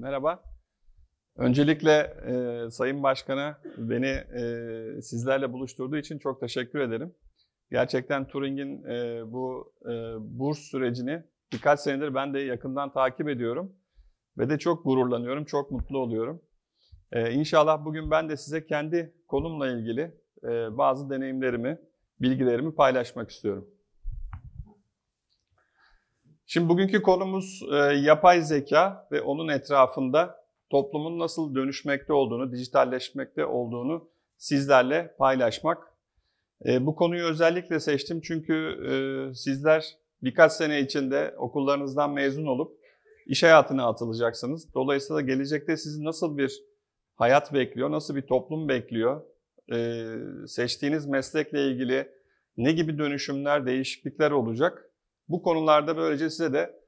Merhaba. Öncelikle e, Sayın Başkan'a beni e, sizlerle buluşturduğu için çok teşekkür ederim. Gerçekten Turing'in e, bu e, burs sürecini birkaç senedir ben de yakından takip ediyorum. Ve de çok gururlanıyorum, çok mutlu oluyorum. E, inşallah bugün ben de size kendi konumla ilgili e, bazı deneyimlerimi, bilgilerimi paylaşmak istiyorum. Şimdi bugünkü konumuz e, yapay zeka ve onun etrafında toplumun nasıl dönüşmekte olduğunu, dijitalleşmekte olduğunu sizlerle paylaşmak. E, bu konuyu özellikle seçtim çünkü e, sizler birkaç sene içinde okullarınızdan mezun olup iş hayatına atılacaksınız. Dolayısıyla gelecekte sizi nasıl bir hayat bekliyor, nasıl bir toplum bekliyor, e, seçtiğiniz meslekle ilgili ne gibi dönüşümler, değişiklikler olacak? Bu konularda böylece size de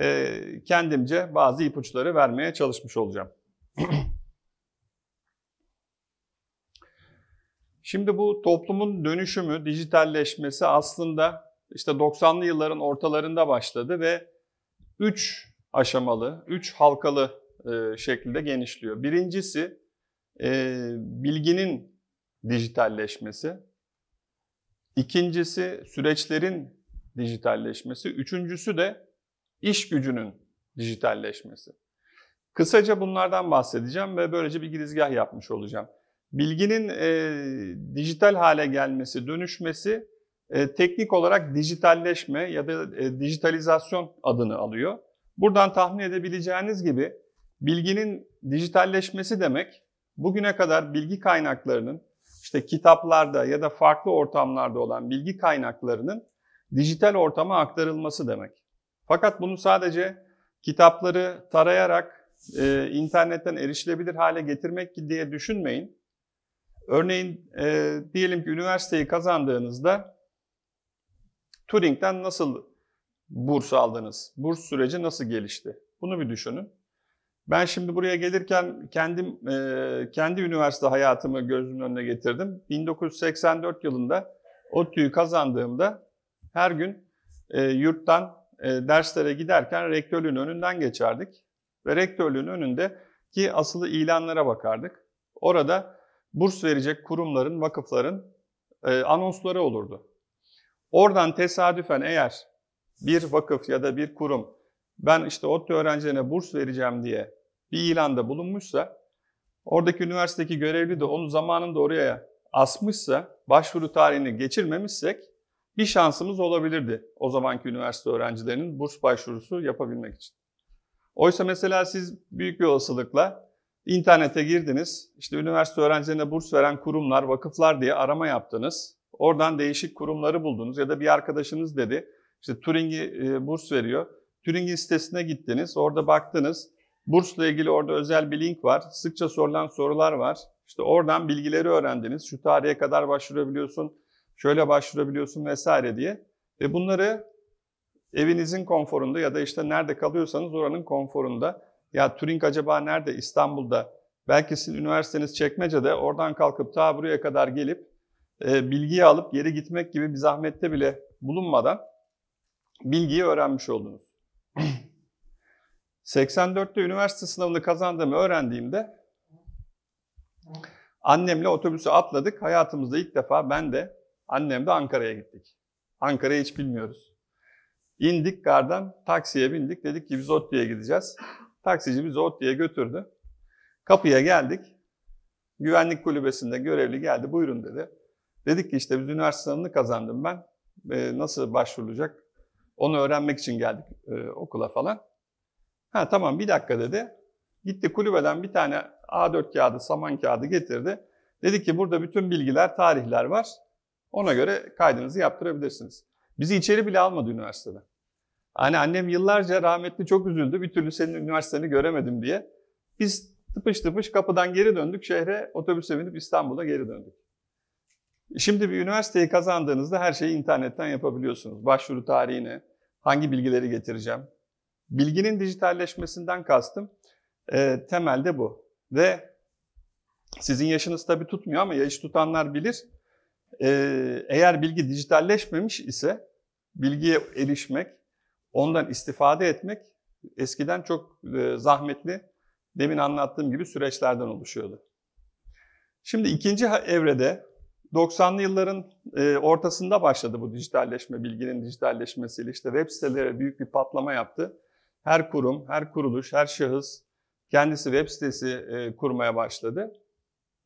e, kendimce bazı ipuçları vermeye çalışmış olacağım. Şimdi bu toplumun dönüşümü, dijitalleşmesi aslında işte 90'lı yılların ortalarında başladı ve 3 aşamalı, 3 halkalı e, şekilde genişliyor. Birincisi e, bilginin dijitalleşmesi. İkincisi süreçlerin dijitalleşmesi. Üçüncüsü de iş gücünün dijitalleşmesi. Kısaca bunlardan bahsedeceğim ve böylece bir girizgah yapmış olacağım. Bilginin e, dijital hale gelmesi, dönüşmesi e, teknik olarak dijitalleşme ya da e, dijitalizasyon adını alıyor. Buradan tahmin edebileceğiniz gibi bilginin dijitalleşmesi demek bugüne kadar bilgi kaynaklarının işte kitaplarda ya da farklı ortamlarda olan bilgi kaynaklarının dijital ortama aktarılması demek. Fakat bunu sadece kitapları tarayarak e, internetten erişilebilir hale getirmek diye düşünmeyin. Örneğin e, diyelim ki üniversiteyi kazandığınızda Turing'den nasıl burs aldınız? Burs süreci nasıl gelişti? Bunu bir düşünün. Ben şimdi buraya gelirken kendim e, kendi üniversite hayatımı gözümün önüne getirdim. 1984 yılında ODTÜ'yü kazandığımda her gün e, yurttan e, derslere giderken rektörlüğün önünden geçerdik. Ve rektörlüğün önünde ki asılı ilanlara bakardık. Orada burs verecek kurumların, vakıfların e, anonsları olurdu. Oradan tesadüfen eğer bir vakıf ya da bir kurum ben işte ODTÜ öğrencilerine burs vereceğim diye bir ilanda bulunmuşsa oradaki üniversitedeki görevli de onu zamanında oraya asmışsa, başvuru tarihini geçirmemişsek bir şansımız olabilirdi o zamanki üniversite öğrencilerinin burs başvurusu yapabilmek için. Oysa mesela siz büyük bir olasılıkla internete girdiniz, işte üniversite öğrencilerine burs veren kurumlar, vakıflar diye arama yaptınız. Oradan değişik kurumları buldunuz ya da bir arkadaşınız dedi, işte Turing'i e, burs veriyor. Turing'in sitesine gittiniz, orada baktınız. Bursla ilgili orada özel bir link var. Sıkça sorulan sorular var. İşte oradan bilgileri öğrendiniz. Şu tarihe kadar başvurabiliyorsun şöyle başvurabiliyorsun vesaire diye. Ve bunları evinizin konforunda ya da işte nerede kalıyorsanız oranın konforunda. Ya Turing acaba nerede? İstanbul'da. Belki sizin üniversiteniz Çekmece'de oradan kalkıp ta buraya kadar gelip e, bilgiyi alıp geri gitmek gibi bir zahmette bile bulunmadan bilgiyi öğrenmiş oldunuz. 84'te üniversite sınavını kazandığımı öğrendiğimde annemle otobüse atladık. Hayatımızda ilk defa ben de Annem de Ankara'ya gittik. Ankara'yı hiç bilmiyoruz. İndik gardan, taksiye bindik. Dedik ki biz ODTÜ'ye gideceğiz. Taksici bizi ODTÜ'ye götürdü. Kapıya geldik. Güvenlik kulübesinde görevli geldi. Buyurun dedi. Dedik ki işte biz üniversite sınavını kazandım ben. E, nasıl başvurulacak? Onu öğrenmek için geldik e, okula falan. Ha tamam bir dakika dedi. Gitti kulübeden bir tane A4 kağıdı, saman kağıdı getirdi. Dedi ki burada bütün bilgiler, tarihler var. Ona göre kaydınızı yaptırabilirsiniz. Bizi içeri bile almadı üniversitede. Hani annem yıllarca rahmetli çok üzüldü. Bir türlü senin üniversiteni göremedim diye. Biz tıpış tıpış kapıdan geri döndük şehre. Otobüse binip İstanbul'a geri döndük. Şimdi bir üniversiteyi kazandığınızda her şeyi internetten yapabiliyorsunuz. Başvuru tarihini, hangi bilgileri getireceğim. Bilginin dijitalleşmesinden kastım e, temelde bu. Ve sizin yaşınız tabii tutmuyor ama yaş tutanlar bilir. Ee, eğer bilgi dijitalleşmemiş ise bilgiye erişmek, ondan istifade etmek eskiden çok e, zahmetli demin anlattığım gibi süreçlerden oluşuyordu. Şimdi ikinci evrede 90'lı yılların e, ortasında başladı bu dijitalleşme, bilginin dijitalleşmesiyle. işte web siteleri büyük bir patlama yaptı. Her kurum, her kuruluş, her şahıs kendisi web sitesi e, kurmaya başladı.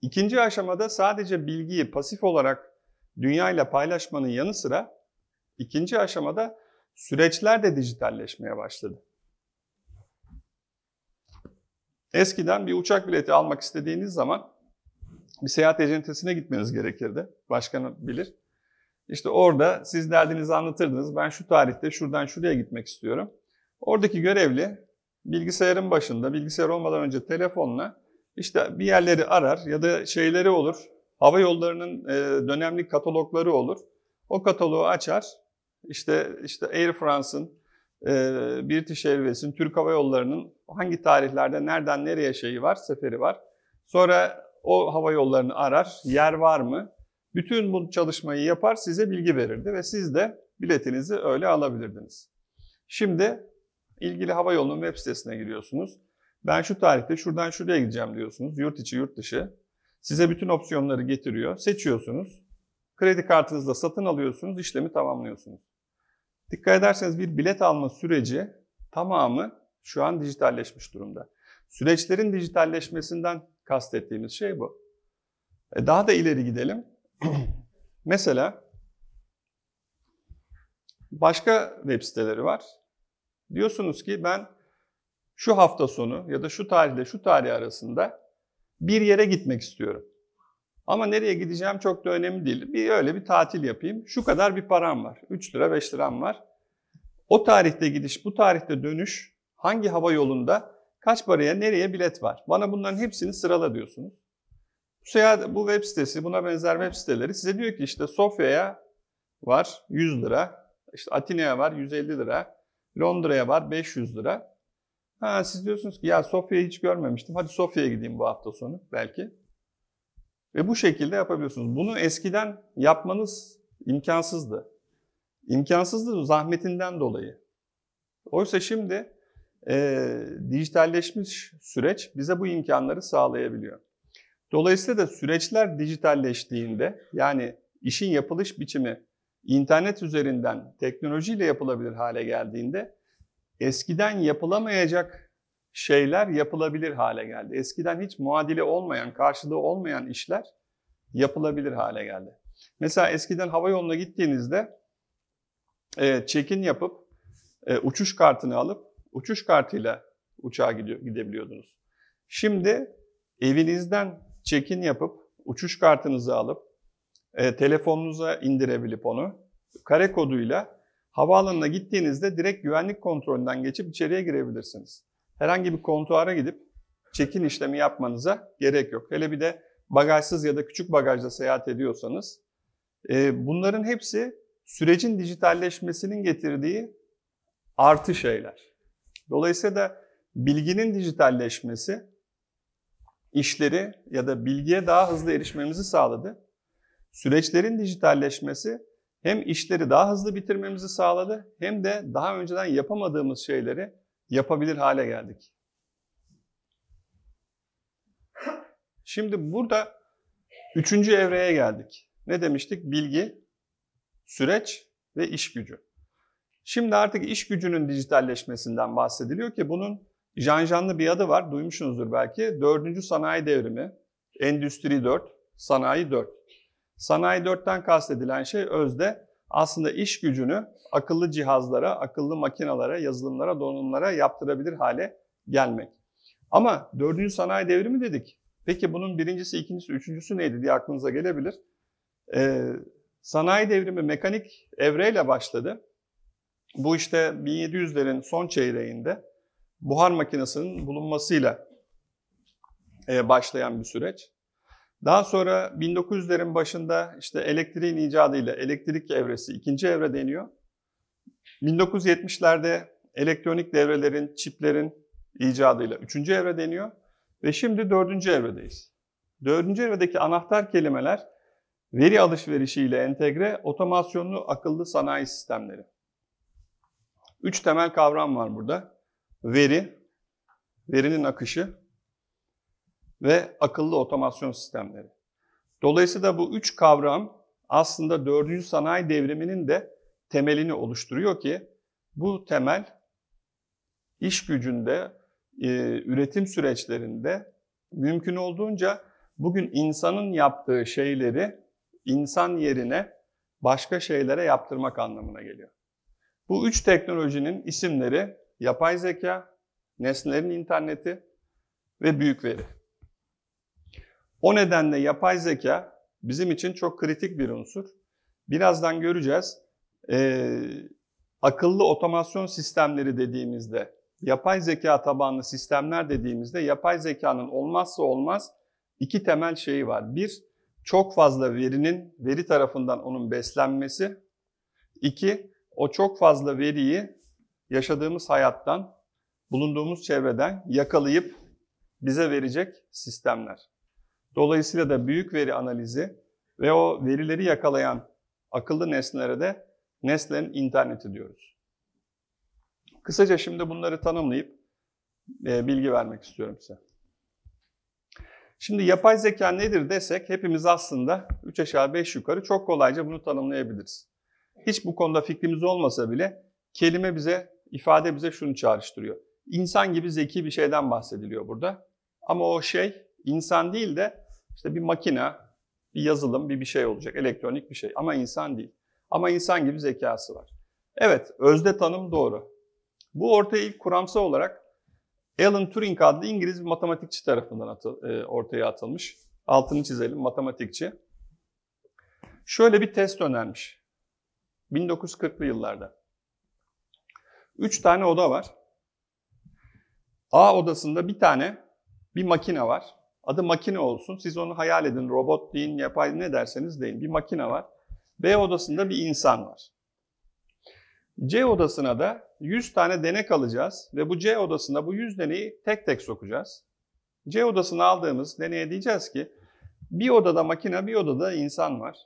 İkinci aşamada sadece bilgiyi pasif olarak dünya ile paylaşmanın yanı sıra ikinci aşamada süreçler de dijitalleşmeye başladı. Eskiden bir uçak bileti almak istediğiniz zaman bir seyahat ecentesine gitmeniz gerekirdi. Başkanı bilir. İşte orada siz derdinizi anlatırdınız. Ben şu tarihte şuradan şuraya gitmek istiyorum. Oradaki görevli bilgisayarın başında, bilgisayar olmadan önce telefonla işte bir yerleri arar ya da şeyleri olur. Hava yollarının e, dönemli katalogları olur. O kataloğu açar. İşte işte Air France'ın, e, British Airways'in, Türk Hava Yolları'nın hangi tarihlerde nereden nereye şeyi var, seferi var. Sonra o hava yollarını arar, yer var mı? Bütün bu çalışmayı yapar, size bilgi verirdi ve siz de biletinizi öyle alabilirdiniz. Şimdi ilgili hava yolunun web sitesine giriyorsunuz. Ben şu tarihte şuradan şuraya gideceğim diyorsunuz. Yurt içi, yurt dışı. Size bütün opsiyonları getiriyor. Seçiyorsunuz. Kredi kartınızla satın alıyorsunuz, işlemi tamamlıyorsunuz. Dikkat ederseniz bir bilet alma süreci tamamı şu an dijitalleşmiş durumda. Süreçlerin dijitalleşmesinden kastettiğimiz şey bu. E daha da ileri gidelim. Mesela başka web siteleri var. Diyorsunuz ki ben şu hafta sonu ya da şu tarihle şu tarih arasında bir yere gitmek istiyorum. Ama nereye gideceğim çok da önemli değil. Bir öyle bir tatil yapayım. Şu kadar bir param var. 3 lira 5 liram var. O tarihte gidiş, bu tarihte dönüş hangi hava yolunda kaç paraya nereye bilet var? Bana bunların hepsini sırala diyorsunuz. Bu, seyahat, bu web sitesi, buna benzer web siteleri size diyor ki işte Sofya'ya var 100 lira, işte Atina'ya var 150 lira, Londra'ya var 500 lira. Ha, siz diyorsunuz ki ya Sofya'yı hiç görmemiştim. Hadi Sofya'ya gideyim bu hafta sonu belki. Ve bu şekilde yapabiliyorsunuz. Bunu eskiden yapmanız imkansızdı. İmkansızdı zahmetinden dolayı. Oysa şimdi e, dijitalleşmiş süreç bize bu imkanları sağlayabiliyor. Dolayısıyla da süreçler dijitalleştiğinde yani işin yapılış biçimi internet üzerinden teknolojiyle yapılabilir hale geldiğinde eskiden yapılamayacak şeyler yapılabilir hale geldi. Eskiden hiç muadili olmayan, karşılığı olmayan işler yapılabilir hale geldi. Mesela eskiden hava yoluna gittiğinizde e, check-in yapıp e, uçuş kartını alıp uçuş kartıyla uçağa gidiyor, gidebiliyordunuz. Şimdi evinizden check-in yapıp uçuş kartınızı alıp e, telefonunuza indirebilip onu kare koduyla havaalanına gittiğinizde direkt güvenlik kontrolünden geçip içeriye girebilirsiniz. Herhangi bir kontuara gidip check-in işlemi yapmanıza gerek yok. Hele bir de bagajsız ya da küçük bagajla seyahat ediyorsanız e, bunların hepsi sürecin dijitalleşmesinin getirdiği artı şeyler. Dolayısıyla da bilginin dijitalleşmesi işleri ya da bilgiye daha hızlı erişmemizi sağladı. Süreçlerin dijitalleşmesi hem işleri daha hızlı bitirmemizi sağladı hem de daha önceden yapamadığımız şeyleri yapabilir hale geldik. Şimdi burada üçüncü evreye geldik. Ne demiştik? Bilgi, süreç ve iş gücü. Şimdi artık iş gücünün dijitalleşmesinden bahsediliyor ki bunun janjanlı bir adı var. Duymuşsunuzdur belki. Dördüncü sanayi devrimi. Endüstri 4, sanayi 4. Sanayi 4'ten kastedilen şey özde aslında iş gücünü akıllı cihazlara, akıllı makinalara, yazılımlara, donanımlara yaptırabilir hale gelmek. Ama dördüncü sanayi devrimi dedik. Peki bunun birincisi, ikincisi, üçüncüsü neydi diye aklınıza gelebilir. Ee, sanayi devrimi mekanik evreyle başladı. Bu işte 1700'lerin son çeyreğinde buhar makinesinin bulunmasıyla e, başlayan bir süreç. Daha sonra 1900'lerin başında işte elektriğin icadıyla elektrik evresi ikinci evre deniyor. 1970'lerde elektronik devrelerin, çiplerin icadıyla üçüncü evre deniyor. Ve şimdi dördüncü evredeyiz. Dördüncü evredeki anahtar kelimeler veri alışverişiyle entegre otomasyonlu akıllı sanayi sistemleri. Üç temel kavram var burada. Veri, verinin akışı, ve akıllı otomasyon sistemleri. Dolayısıyla bu üç kavram aslında dördüncü sanayi devriminin de temelini oluşturuyor ki bu temel iş gücünde, e, üretim süreçlerinde mümkün olduğunca bugün insanın yaptığı şeyleri insan yerine başka şeylere yaptırmak anlamına geliyor. Bu üç teknolojinin isimleri yapay zeka, nesnelerin interneti ve büyük veri. O nedenle yapay zeka bizim için çok kritik bir unsur. Birazdan göreceğiz. Ee, akıllı otomasyon sistemleri dediğimizde, yapay zeka tabanlı sistemler dediğimizde yapay zekanın olmazsa olmaz iki temel şeyi var. Bir, çok fazla verinin veri tarafından onun beslenmesi. İki, o çok fazla veriyi yaşadığımız hayattan, bulunduğumuz çevreden yakalayıp bize verecek sistemler. Dolayısıyla da büyük veri analizi ve o verileri yakalayan akıllı nesnelere de nesnelerin interneti diyoruz. Kısaca şimdi bunları tanımlayıp e, bilgi vermek istiyorum size. Şimdi yapay zeka nedir desek hepimiz aslında 3 aşağı 5 yukarı çok kolayca bunu tanımlayabiliriz. Hiç bu konuda fikrimiz olmasa bile kelime bize, ifade bize şunu çağrıştırıyor. İnsan gibi zeki bir şeyden bahsediliyor burada. Ama o şey insan değil de işte bir makine, bir yazılım, bir bir şey olacak, elektronik bir şey ama insan değil. Ama insan gibi zekası var. Evet, özde tanım doğru. Bu ortaya ilk kuramsal olarak Alan Turing adlı İngiliz bir matematikçi tarafından atı, e, ortaya atılmış. Altını çizelim, matematikçi. Şöyle bir test önermiş. 1940'lı yıllarda. Üç tane oda var. A odasında bir tane bir makine var. Adı makine olsun. Siz onu hayal edin. Robot deyin, yapay ne derseniz deyin. Bir makine var. B odasında bir insan var. C odasına da 100 tane denek alacağız ve bu C odasında bu 100 deneyi tek tek sokacağız. C odasına aldığımız deneye diyeceğiz ki bir odada makine, bir odada insan var.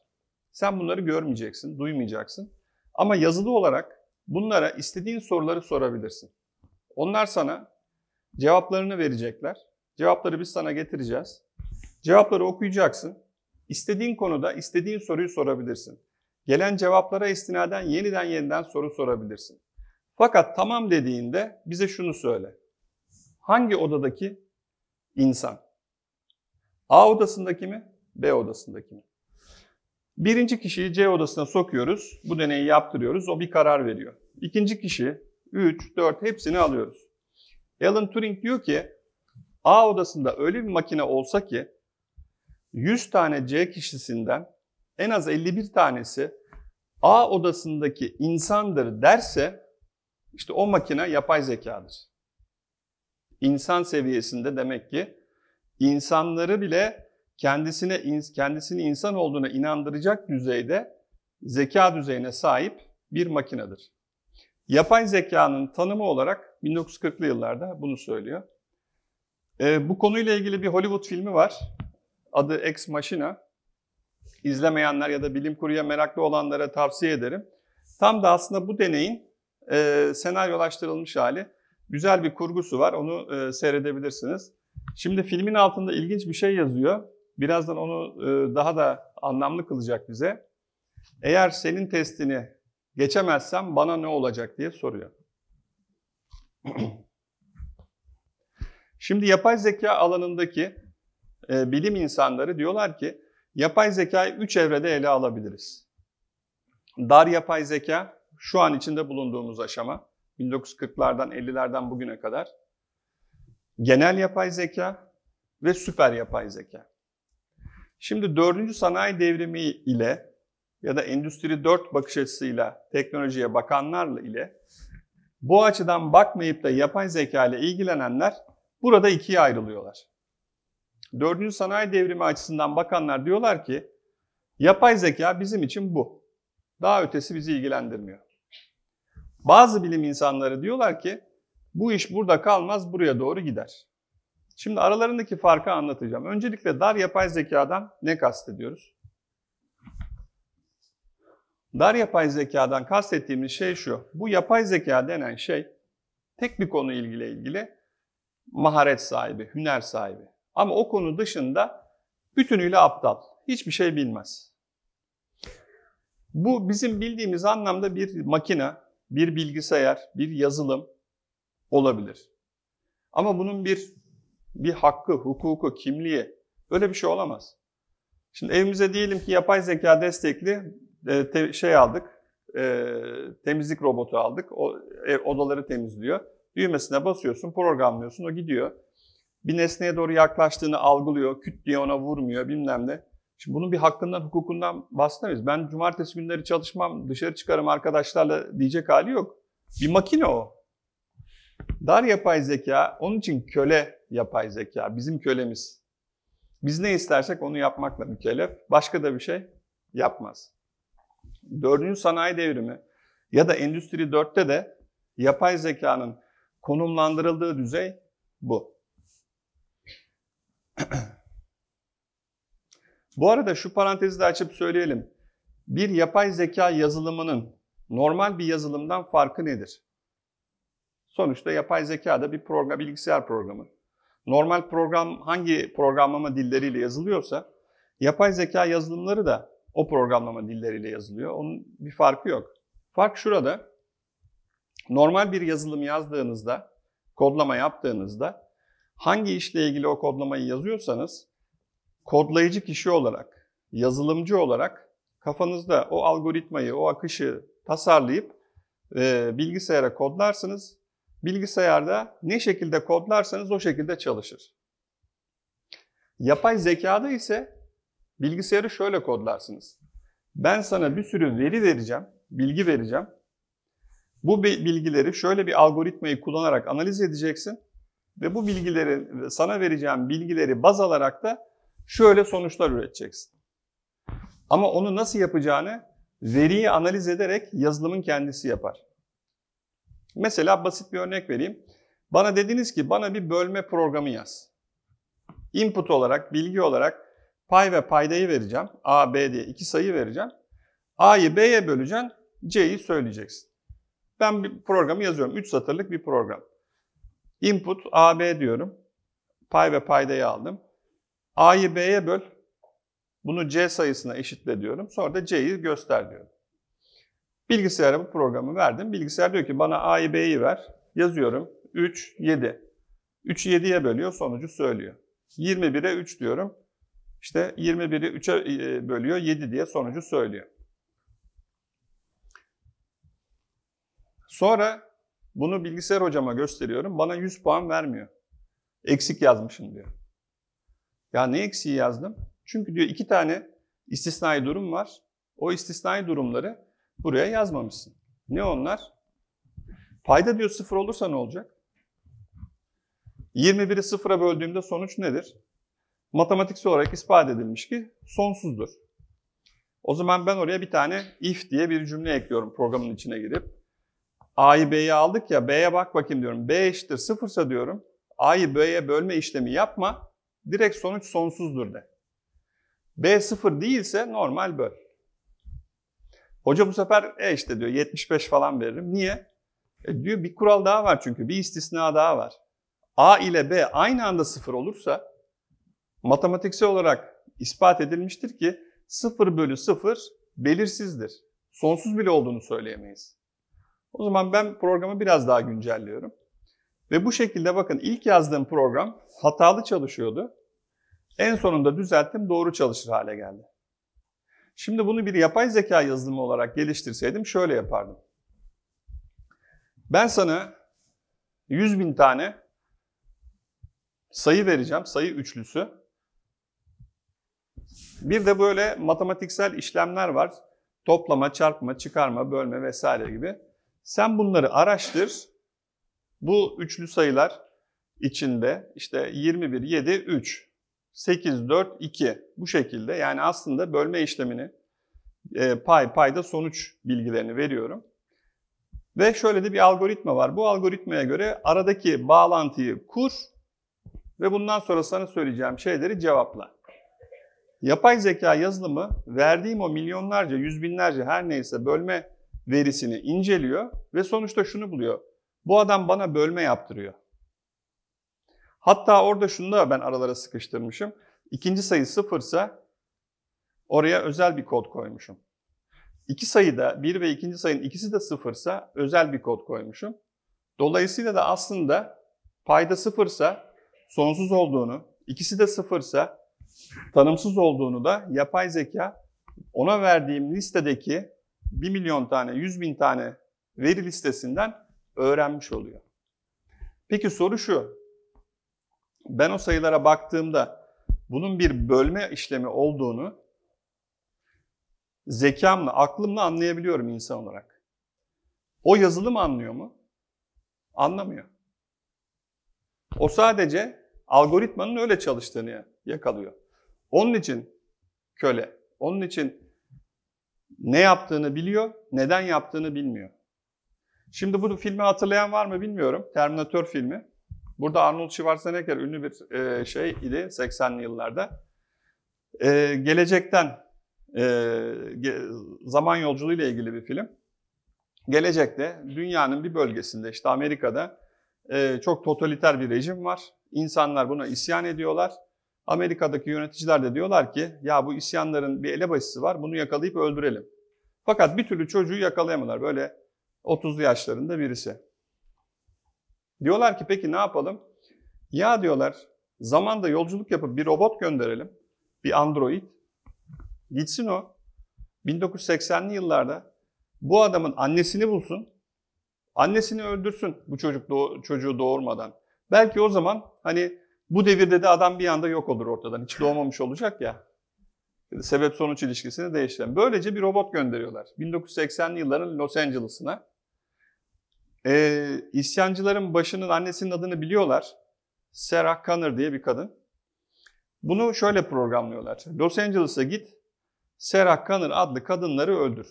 Sen bunları görmeyeceksin, duymayacaksın. Ama yazılı olarak bunlara istediğin soruları sorabilirsin. Onlar sana cevaplarını verecekler. Cevapları biz sana getireceğiz. Cevapları okuyacaksın. İstediğin konuda istediğin soruyu sorabilirsin. Gelen cevaplara istinaden yeniden yeniden soru sorabilirsin. Fakat tamam dediğinde bize şunu söyle. Hangi odadaki insan? A odasındaki mi? B odasındaki mi? Birinci kişiyi C odasına sokuyoruz. Bu deneyi yaptırıyoruz. O bir karar veriyor. İkinci kişi 3, 4 hepsini alıyoruz. Alan Turing diyor ki A odasında öyle bir makine olsa ki 100 tane C kişisinden en az 51 tanesi A odasındaki insandır derse işte o makine yapay zekadır. İnsan seviyesinde demek ki insanları bile kendisine kendisini insan olduğuna inandıracak düzeyde zeka düzeyine sahip bir makinedir. Yapay zekanın tanımı olarak 1940'lı yıllarda bunu söylüyor. E, bu konuyla ilgili bir Hollywood filmi var. Adı Ex Machina. İzlemeyenler ya da bilim kurguya meraklı olanlara tavsiye ederim. Tam da aslında bu deneyin e, senaryolaştırılmış hali. Güzel bir kurgusu var, onu e, seyredebilirsiniz. Şimdi filmin altında ilginç bir şey yazıyor. Birazdan onu e, daha da anlamlı kılacak bize. Eğer senin testini geçemezsem bana ne olacak diye soruyor. Şimdi yapay zeka alanındaki e, bilim insanları diyorlar ki yapay zekayı üç evrede ele alabiliriz. Dar yapay zeka şu an içinde bulunduğumuz aşama 1940'lardan 50'lerden bugüne kadar. Genel yapay zeka ve süper yapay zeka. Şimdi dördüncü sanayi devrimi ile ya da Endüstri 4 bakış açısıyla teknolojiye bakanlarla ile bu açıdan bakmayıp da yapay zeka ile ilgilenenler burada ikiye ayrılıyorlar. Dördüncü sanayi devrimi açısından bakanlar diyorlar ki yapay zeka bizim için bu. Daha ötesi bizi ilgilendirmiyor. Bazı bilim insanları diyorlar ki bu iş burada kalmaz buraya doğru gider. Şimdi aralarındaki farkı anlatacağım. Öncelikle dar yapay zekadan ne kastediyoruz? Dar yapay zekadan kastettiğimiz şey şu. Bu yapay zeka denen şey tek bir konu ilgili ilgili maharet sahibi, hüner sahibi. Ama o konu dışında bütünüyle aptal. Hiçbir şey bilmez. Bu bizim bildiğimiz anlamda bir makine, bir bilgisayar, bir yazılım olabilir. Ama bunun bir bir hakkı, hukuku, kimliği öyle bir şey olamaz. Şimdi evimize diyelim ki yapay zeka destekli e, şey aldık, e, temizlik robotu aldık. O ev, odaları temizliyor. Düğmesine basıyorsun, programlıyorsun, o gidiyor. Bir nesneye doğru yaklaştığını algılıyor, küt diye ona vurmuyor bilmem ne. Şimdi bunun bir hakkından, hukukundan bahsedemeyiz. Ben cumartesi günleri çalışmam, dışarı çıkarım arkadaşlarla diyecek hali yok. Bir makine o. Dar yapay zeka, onun için köle yapay zeka, bizim kölemiz. Biz ne istersek onu yapmakla mükellef. Başka da bir şey yapmaz. Dördüncü sanayi devrimi ya da Endüstri 4'te de yapay zekanın konumlandırıldığı düzey bu. bu arada şu parantezi de açıp söyleyelim. Bir yapay zeka yazılımının normal bir yazılımdan farkı nedir? Sonuçta yapay zeka da bir program, bilgisayar programı. Normal program hangi programlama dilleriyle yazılıyorsa yapay zeka yazılımları da o programlama dilleriyle yazılıyor. Onun bir farkı yok. Fark şurada. Normal bir yazılım yazdığınızda, kodlama yaptığınızda hangi işle ilgili o kodlamayı yazıyorsanız kodlayıcı kişi olarak, yazılımcı olarak kafanızda o algoritmayı, o akışı tasarlayıp e, bilgisayara kodlarsınız. Bilgisayarda ne şekilde kodlarsanız o şekilde çalışır. Yapay zekada ise bilgisayarı şöyle kodlarsınız. Ben sana bir sürü veri vereceğim, bilgi vereceğim. Bu bilgileri şöyle bir algoritmayı kullanarak analiz edeceksin ve bu bilgileri sana vereceğim bilgileri baz alarak da şöyle sonuçlar üreteceksin. Ama onu nasıl yapacağını veriyi analiz ederek yazılımın kendisi yapar. Mesela basit bir örnek vereyim. Bana dediniz ki bana bir bölme programı yaz. Input olarak, bilgi olarak pay ve paydayı vereceğim. A, B diye iki sayı vereceğim. A'yı B'ye böleceğim, C'yi söyleyeceksin. Ben bir programı yazıyorum. 3 satırlık bir program. Input A, B diyorum. Pay ve paydayı aldım. A'yı B'ye böl. Bunu C sayısına eşitle diyorum. Sonra da C'yi göster diyorum. Bilgisayara bu programı verdim. Bilgisayar diyor ki bana A'yı B'yi ver. Yazıyorum. 3, 7. 3'ü 7'ye bölüyor, sonucu söylüyor. 21'e 3 diyorum. İşte 21'i 3'e bölüyor, 7 diye sonucu söylüyor. Sonra bunu bilgisayar hocama gösteriyorum. Bana 100 puan vermiyor. Eksik yazmışım diyor. Ya ne eksiği yazdım? Çünkü diyor iki tane istisnai durum var. O istisnai durumları buraya yazmamışsın. Ne onlar? Payda diyor sıfır olursa ne olacak? 21'i sıfıra böldüğümde sonuç nedir? Matematiksel olarak ispat edilmiş ki sonsuzdur. O zaman ben oraya bir tane if diye bir cümle ekliyorum programın içine girip. A'yı B'ye aldık ya B'ye bak bakayım diyorum. B eşittir sıfırsa diyorum. A'yı B'ye bölme işlemi yapma. Direkt sonuç sonsuzdur de. B sıfır değilse normal böl. Hoca bu sefer e işte diyor 75 falan veririm. Niye? E diyor bir kural daha var çünkü bir istisna daha var. A ile B aynı anda sıfır olursa matematiksel olarak ispat edilmiştir ki 0 bölü 0 belirsizdir. Sonsuz bile olduğunu söyleyemeyiz. O zaman ben programı biraz daha güncelliyorum. Ve bu şekilde bakın ilk yazdığım program hatalı çalışıyordu. En sonunda düzelttim doğru çalışır hale geldi. Şimdi bunu bir yapay zeka yazılımı olarak geliştirseydim şöyle yapardım. Ben sana 100 bin tane sayı vereceğim, sayı üçlüsü. Bir de böyle matematiksel işlemler var. Toplama, çarpma, çıkarma, bölme vesaire gibi. Sen bunları araştır. Bu üçlü sayılar içinde işte 21, 7, 3, 8, 4, 2 bu şekilde. Yani aslında bölme işlemini e, pay, payda sonuç bilgilerini veriyorum. Ve şöyle de bir algoritma var. Bu algoritmaya göre aradaki bağlantıyı kur ve bundan sonra sana söyleyeceğim şeyleri cevapla. Yapay zeka yazılımı verdiğim o milyonlarca, yüz binlerce her neyse bölme verisini inceliyor ve sonuçta şunu buluyor. Bu adam bana bölme yaptırıyor. Hatta orada şunu da ben aralara sıkıştırmışım. İkinci sayı sıfırsa oraya özel bir kod koymuşum. İki sayıda bir ve ikinci sayının ikisi de sıfırsa özel bir kod koymuşum. Dolayısıyla da aslında payda sıfırsa sonsuz olduğunu, ikisi de sıfırsa tanımsız olduğunu da yapay zeka ona verdiğim listedeki 1 milyon tane, 100 bin tane veri listesinden öğrenmiş oluyor. Peki soru şu. Ben o sayılara baktığımda bunun bir bölme işlemi olduğunu zekamla, aklımla anlayabiliyorum insan olarak. O yazılım anlıyor mu? Anlamıyor. O sadece algoritmanın öyle çalıştığını yakalıyor. Onun için köle. Onun için ne yaptığını biliyor, neden yaptığını bilmiyor. Şimdi bu filmi hatırlayan var mı bilmiyorum. Terminator filmi. Burada Arnold Schwarzenegger ünlü bir e, şey idi 80'li yıllarda. E, gelecekten e, zaman yolculuğu ile ilgili bir film. Gelecekte dünyanın bir bölgesinde işte Amerika'da e, çok totaliter bir rejim var. İnsanlar buna isyan ediyorlar. Amerika'daki yöneticiler de diyorlar ki ya bu isyanların bir elebaşısı var bunu yakalayıp öldürelim. Fakat bir türlü çocuğu yakalayamadılar. Böyle 30'lu yaşlarında birisi. Diyorlar ki peki ne yapalım? Ya diyorlar zamanda yolculuk yapıp bir robot gönderelim. Bir android. Gitsin o. 1980'li yıllarda bu adamın annesini bulsun. Annesini öldürsün bu çocuk doğ çocuğu doğurmadan. Belki o zaman hani bu devirde de adam bir anda yok olur ortadan. Hiç doğmamış olacak ya. Sebep sonuç ilişkisini değiştiren. Böylece bir robot gönderiyorlar. 1980'li yılların Los Angeles'ına. Ee, isyancıların başının annesinin adını biliyorlar. Sarah Connor diye bir kadın. Bunu şöyle programlıyorlar. Los Angeles'a git, Sarah Connor adlı kadınları öldür.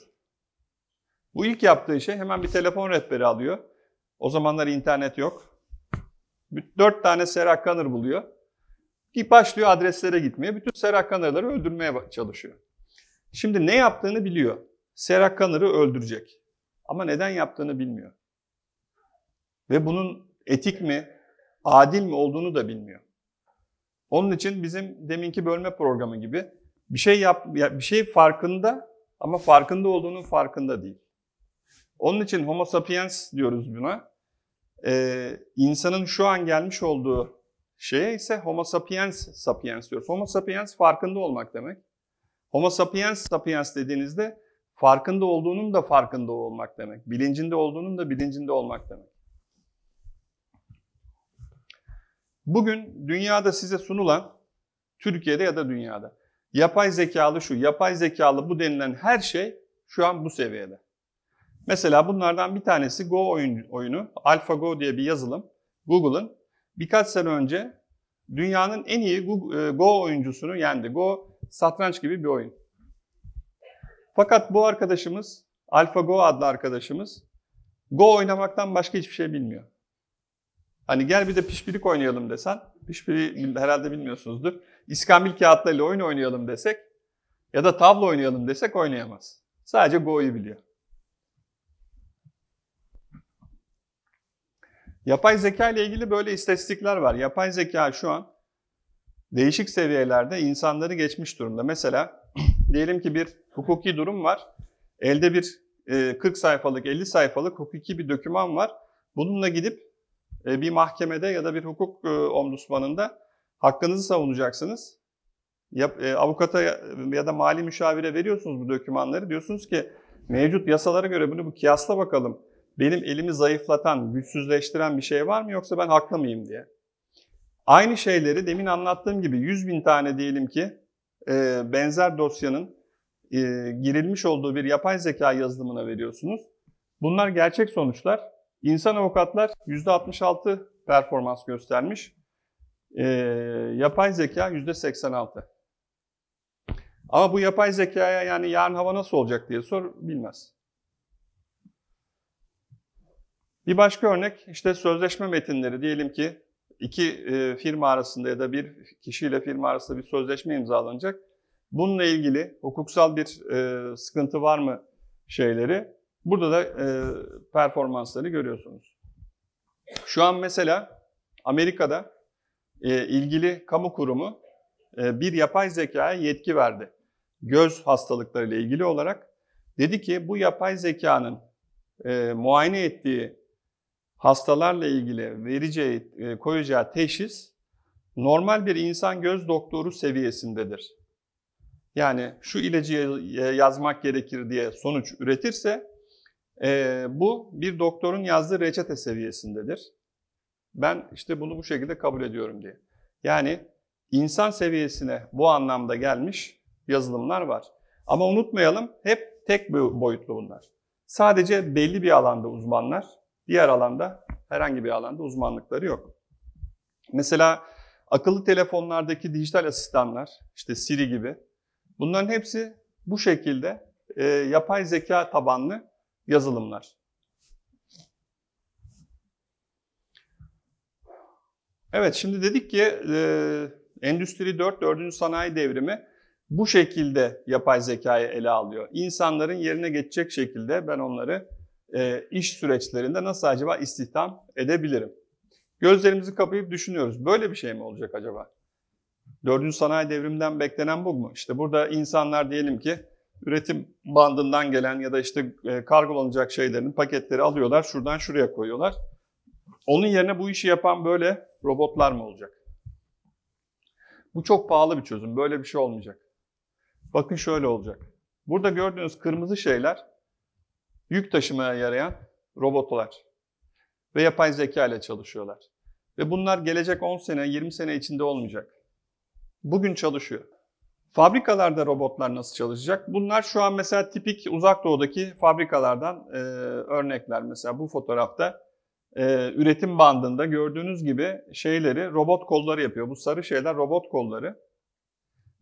Bu ilk yaptığı şey hemen bir telefon rehberi alıyor. O zamanlar internet yok. Dört tane Sarah Connor buluyor. Bir başlıyor adreslere gitmeye. Bütün Sarah Connor'ları öldürmeye çalışıyor. Şimdi ne yaptığını biliyor. Sarah Connor'ı öldürecek. Ama neden yaptığını bilmiyor. Ve bunun etik mi, adil mi olduğunu da bilmiyor. Onun için bizim deminki bölme programı gibi bir şey yap, bir şey farkında ama farkında olduğunun farkında değil. Onun için Homo sapiens diyoruz buna. Ee, insanın şu an gelmiş olduğu şeye ise Homo sapiens sapiens diyoruz. Homo sapiens farkında olmak demek. Homo sapiens sapiens dediğinizde farkında olduğunun da farkında olmak demek. Bilincinde olduğunun da bilincinde olmak demek. Bugün dünyada size sunulan, Türkiye'de ya da dünyada, yapay zekalı şu, yapay zekalı bu denilen her şey şu an bu seviyede. Mesela bunlardan bir tanesi Go oyun, oyunu. AlphaGo diye bir yazılım. Google'ın birkaç sene önce dünyanın en iyi e, Go oyuncusunu yendi. Go satranç gibi bir oyun. Fakat bu arkadaşımız, AlphaGo adlı arkadaşımız Go oynamaktan başka hiçbir şey bilmiyor. Hani gel bir de pişpirik oynayalım desen, pişpiri herhalde bilmiyorsunuzdur. İskambil kağıtlarıyla oyun oynayalım desek ya da tavla oynayalım desek oynayamaz. Sadece Go'yu biliyor. Yapay zeka ile ilgili böyle istatistikler var. Yapay zeka şu an değişik seviyelerde insanları geçmiş durumda. Mesela diyelim ki bir hukuki durum var. Elde bir 40 e, sayfalık, 50 sayfalık hukuki bir doküman var. Bununla gidip e, bir mahkemede ya da bir hukuk e, ombudsmanında hakkınızı savunacaksınız. Avukata ya da mali müşavire veriyorsunuz bu dokümanları. Diyorsunuz ki mevcut yasalara göre bunu bu kıyasla bakalım benim elimi zayıflatan, güçsüzleştiren bir şey var mı yoksa ben haklı mıyım diye. Aynı şeyleri demin anlattığım gibi 100 bin tane diyelim ki e, benzer dosyanın e, girilmiş olduğu bir yapay zeka yazılımına veriyorsunuz. Bunlar gerçek sonuçlar. İnsan avukatlar %66 performans göstermiş. E, yapay zeka %86. Ama bu yapay zekaya yani yarın hava nasıl olacak diye sor bilmez. Bir başka örnek işte sözleşme metinleri diyelim ki iki e, firma arasında ya da bir kişiyle firma arasında bir sözleşme imzalanacak. Bununla ilgili hukuksal bir e, sıkıntı var mı şeyleri burada da e, performansları görüyorsunuz. Şu an mesela Amerika'da ilgili kamu kurumu bir yapay zekaya yetki verdi. Göz hastalıklarıyla ilgili olarak dedi ki bu yapay zekanın e, muayene ettiği hastalarla ilgili vereceği, e, koyacağı teşhis normal bir insan göz doktoru seviyesindedir. Yani şu ilacı yazmak gerekir diye sonuç üretirse e, bu bir doktorun yazdığı reçete seviyesindedir. Ben işte bunu bu şekilde kabul ediyorum diye. Yani insan seviyesine bu anlamda gelmiş yazılımlar var. Ama unutmayalım hep tek boyutlu bunlar. Sadece belli bir alanda uzmanlar, diğer alanda herhangi bir alanda uzmanlıkları yok. Mesela akıllı telefonlardaki dijital asistanlar, işte Siri gibi, bunların hepsi bu şekilde e, yapay zeka tabanlı yazılımlar. Evet, şimdi dedik ki e, Endüstri 4, 4. sanayi devrimi bu şekilde yapay zekayı ele alıyor. İnsanların yerine geçecek şekilde ben onları e, iş süreçlerinde nasıl acaba istihdam edebilirim? Gözlerimizi kapayıp düşünüyoruz. Böyle bir şey mi olacak acaba? Dördüncü sanayi devriminden beklenen bu mu? İşte burada insanlar diyelim ki üretim bandından gelen ya da işte e, kargolanacak şeylerin paketleri alıyorlar, şuradan şuraya koyuyorlar. Onun yerine bu işi yapan böyle robotlar mı olacak? Bu çok pahalı bir çözüm. Böyle bir şey olmayacak. Bakın şöyle olacak. Burada gördüğünüz kırmızı şeyler yük taşımaya yarayan robotlar ve yapay zeka ile çalışıyorlar. Ve bunlar gelecek 10 sene, 20 sene içinde olmayacak. Bugün çalışıyor. Fabrikalarda robotlar nasıl çalışacak? Bunlar şu an mesela tipik uzak doğudaki fabrikalardan e, örnekler. Mesela bu fotoğrafta e, üretim bandında gördüğünüz gibi şeyleri robot kolları yapıyor. Bu sarı şeyler robot kolları.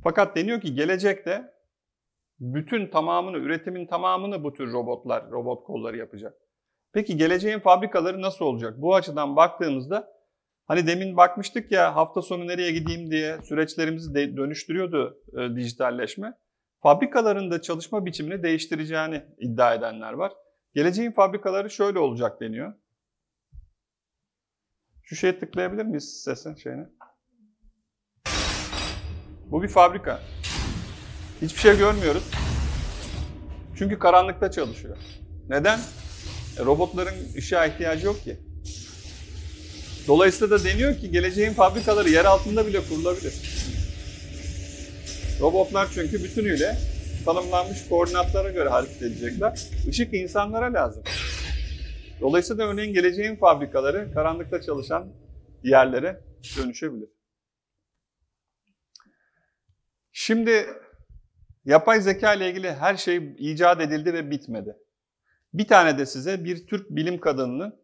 Fakat deniyor ki gelecekte bütün tamamını, üretimin tamamını bu tür robotlar, robot kolları yapacak. Peki geleceğin fabrikaları nasıl olacak? Bu açıdan baktığımızda hani demin bakmıştık ya hafta sonu nereye gideyim diye süreçlerimizi de dönüştürüyordu e, dijitalleşme. Fabrikaların da çalışma biçimini değiştireceğini iddia edenler var. Geleceğin fabrikaları şöyle olacak deniyor. Şu şeye tıklayabilir miyiz sesin şeyine? Bu bir fabrika. Hiçbir şey görmüyoruz. Çünkü karanlıkta çalışıyor. Neden? E, robotların ışığa ihtiyacı yok ki. Dolayısıyla da deniyor ki geleceğin fabrikaları yer altında bile kurulabilir. Robotlar çünkü bütünüyle tanımlanmış koordinatlara göre hareket edecekler. Işık insanlara lazım. Dolayısıyla örneğin geleceğin fabrikaları karanlıkta çalışan yerlere dönüşebilir. Şimdi yapay zeka ile ilgili her şey icat edildi ve bitmedi. Bir tane de size bir Türk bilim kadınının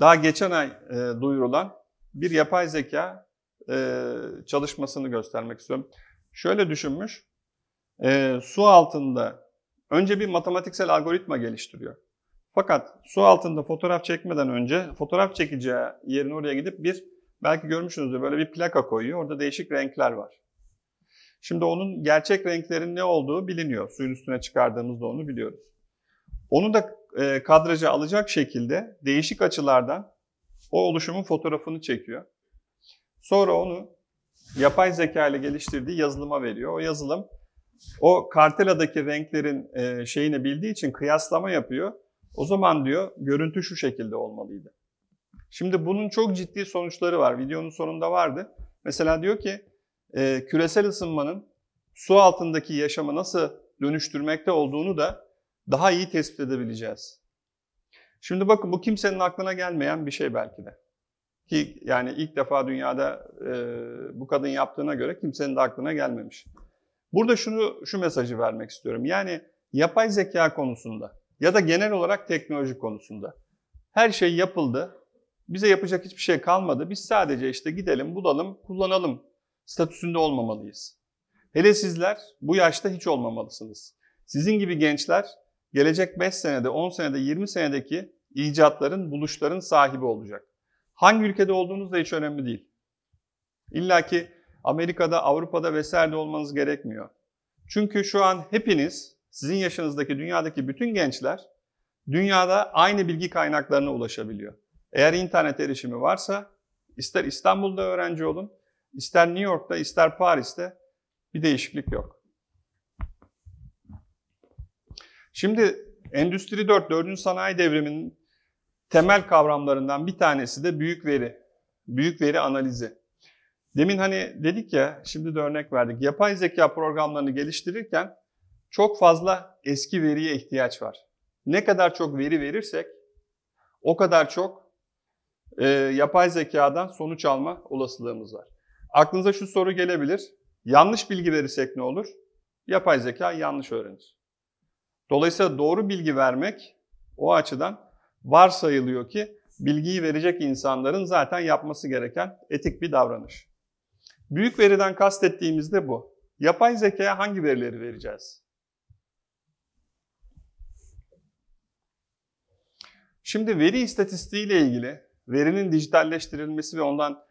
daha geçen ay e, duyurulan bir yapay zeka e, çalışmasını göstermek istiyorum. Şöyle düşünmüş, e, su altında önce bir matematiksel algoritma geliştiriyor. Fakat su altında fotoğraf çekmeden önce fotoğraf çekeceği yerin oraya gidip bir belki görmüşsünüzdür böyle bir plaka koyuyor. Orada değişik renkler var. Şimdi onun gerçek renklerin ne olduğu biliniyor. Suyun üstüne çıkardığımızda onu biliyoruz. Onu da e, kadraja alacak şekilde değişik açılardan o oluşumun fotoğrafını çekiyor. Sonra onu yapay zeka ile geliştirdiği yazılıma veriyor. O yazılım o karteladaki renklerin e, şeyini bildiği için kıyaslama yapıyor. O zaman diyor görüntü şu şekilde olmalıydı. Şimdi bunun çok ciddi sonuçları var. Videonun sonunda vardı. Mesela diyor ki e, küresel ısınmanın su altındaki yaşamı nasıl dönüştürmekte olduğunu da daha iyi tespit edebileceğiz. Şimdi bakın bu kimsenin aklına gelmeyen bir şey belki de. Ki yani ilk defa dünyada e, bu kadın yaptığına göre kimsenin de aklına gelmemiş. Burada şunu şu mesajı vermek istiyorum. Yani yapay zeka konusunda ya da genel olarak teknoloji konusunda her şey yapıldı. Bize yapacak hiçbir şey kalmadı. Biz sadece işte gidelim, bulalım, kullanalım statüsünde olmamalıyız. Hele sizler bu yaşta hiç olmamalısınız. Sizin gibi gençler gelecek 5 senede, 10 senede, 20 senedeki icatların, buluşların sahibi olacak. Hangi ülkede olduğunuz da hiç önemli değil. İlla ki Amerika'da, Avrupa'da vesaire olmanız gerekmiyor. Çünkü şu an hepiniz, sizin yaşınızdaki dünyadaki bütün gençler dünyada aynı bilgi kaynaklarına ulaşabiliyor. Eğer internet erişimi varsa ister İstanbul'da öğrenci olun, ister New York'ta, ister Paris'te bir değişiklik yok. Şimdi Endüstri 4, 4. sanayi devriminin temel kavramlarından bir tanesi de büyük veri. Büyük veri analizi. Demin hani dedik ya, şimdi de örnek verdik. Yapay zeka programlarını geliştirirken çok fazla eski veriye ihtiyaç var. Ne kadar çok veri verirsek o kadar çok e, yapay zekadan sonuç alma olasılığımız var. Aklınıza şu soru gelebilir. Yanlış bilgi verirsek ne olur? Yapay zeka yanlış öğrenir. Dolayısıyla doğru bilgi vermek o açıdan varsayılıyor ki bilgiyi verecek insanların zaten yapması gereken etik bir davranış. Büyük veriden kastettiğimiz de bu. Yapay zekaya hangi verileri vereceğiz? Şimdi veri istatistiği ile ilgili, verinin dijitalleştirilmesi ve ondan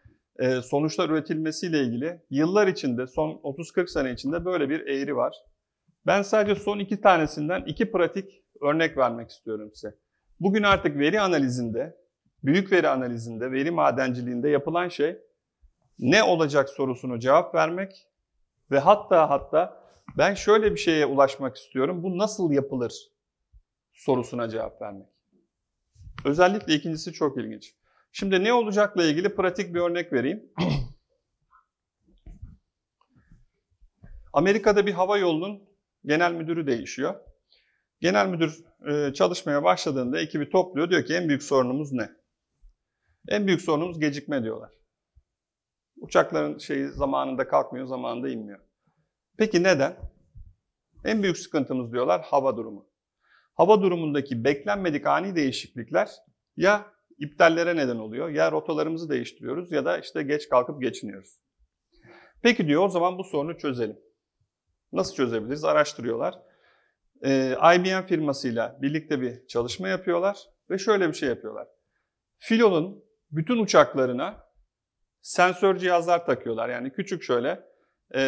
sonuçlar üretilmesiyle ilgili yıllar içinde, son 30-40 sene içinde böyle bir eğri var. Ben sadece son iki tanesinden iki pratik örnek vermek istiyorum size. Bugün artık veri analizinde, büyük veri analizinde, veri madenciliğinde yapılan şey ne olacak sorusunu cevap vermek ve hatta hatta ben şöyle bir şeye ulaşmak istiyorum, bu nasıl yapılır sorusuna cevap vermek. Özellikle ikincisi çok ilginç. Şimdi ne olacakla ilgili pratik bir örnek vereyim. Amerika'da bir hava yolunun genel müdürü değişiyor. Genel müdür e, çalışmaya başladığında ekibi topluyor. Diyor ki en büyük sorunumuz ne? En büyük sorunumuz gecikme diyorlar. Uçakların şeyi zamanında kalkmıyor, zamanında inmiyor. Peki neden? En büyük sıkıntımız diyorlar hava durumu. Hava durumundaki beklenmedik ani değişiklikler ya iptallere neden oluyor, ya rotalarımızı değiştiriyoruz ya da işte geç kalkıp geçiniyoruz. Peki diyor o zaman bu sorunu çözelim. Nasıl çözebiliriz? Araştırıyorlar. Ee, IBM firmasıyla birlikte bir çalışma yapıyorlar ve şöyle bir şey yapıyorlar. Filo'nun bütün uçaklarına sensör cihazlar takıyorlar. Yani küçük şöyle e,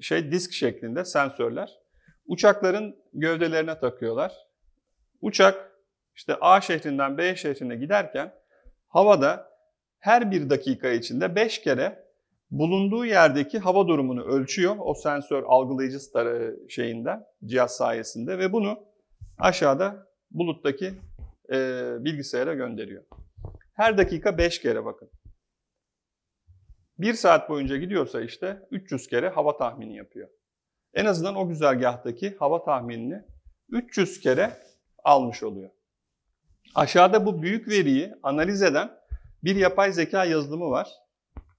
şey disk şeklinde sensörler. Uçakların gövdelerine takıyorlar. Uçak işte A şehrinden B şehrine giderken havada her bir dakika içinde 5 kere bulunduğu yerdeki hava durumunu ölçüyor o sensör algılayıcı şeyinden, cihaz sayesinde ve bunu aşağıda buluttaki e, bilgisayara gönderiyor. Her dakika 5 kere bakın. 1 saat boyunca gidiyorsa işte 300 kere hava tahmini yapıyor. En azından o güzergahtaki hava tahminini 300 kere almış oluyor. Aşağıda bu büyük veriyi analiz eden bir yapay zeka yazılımı var.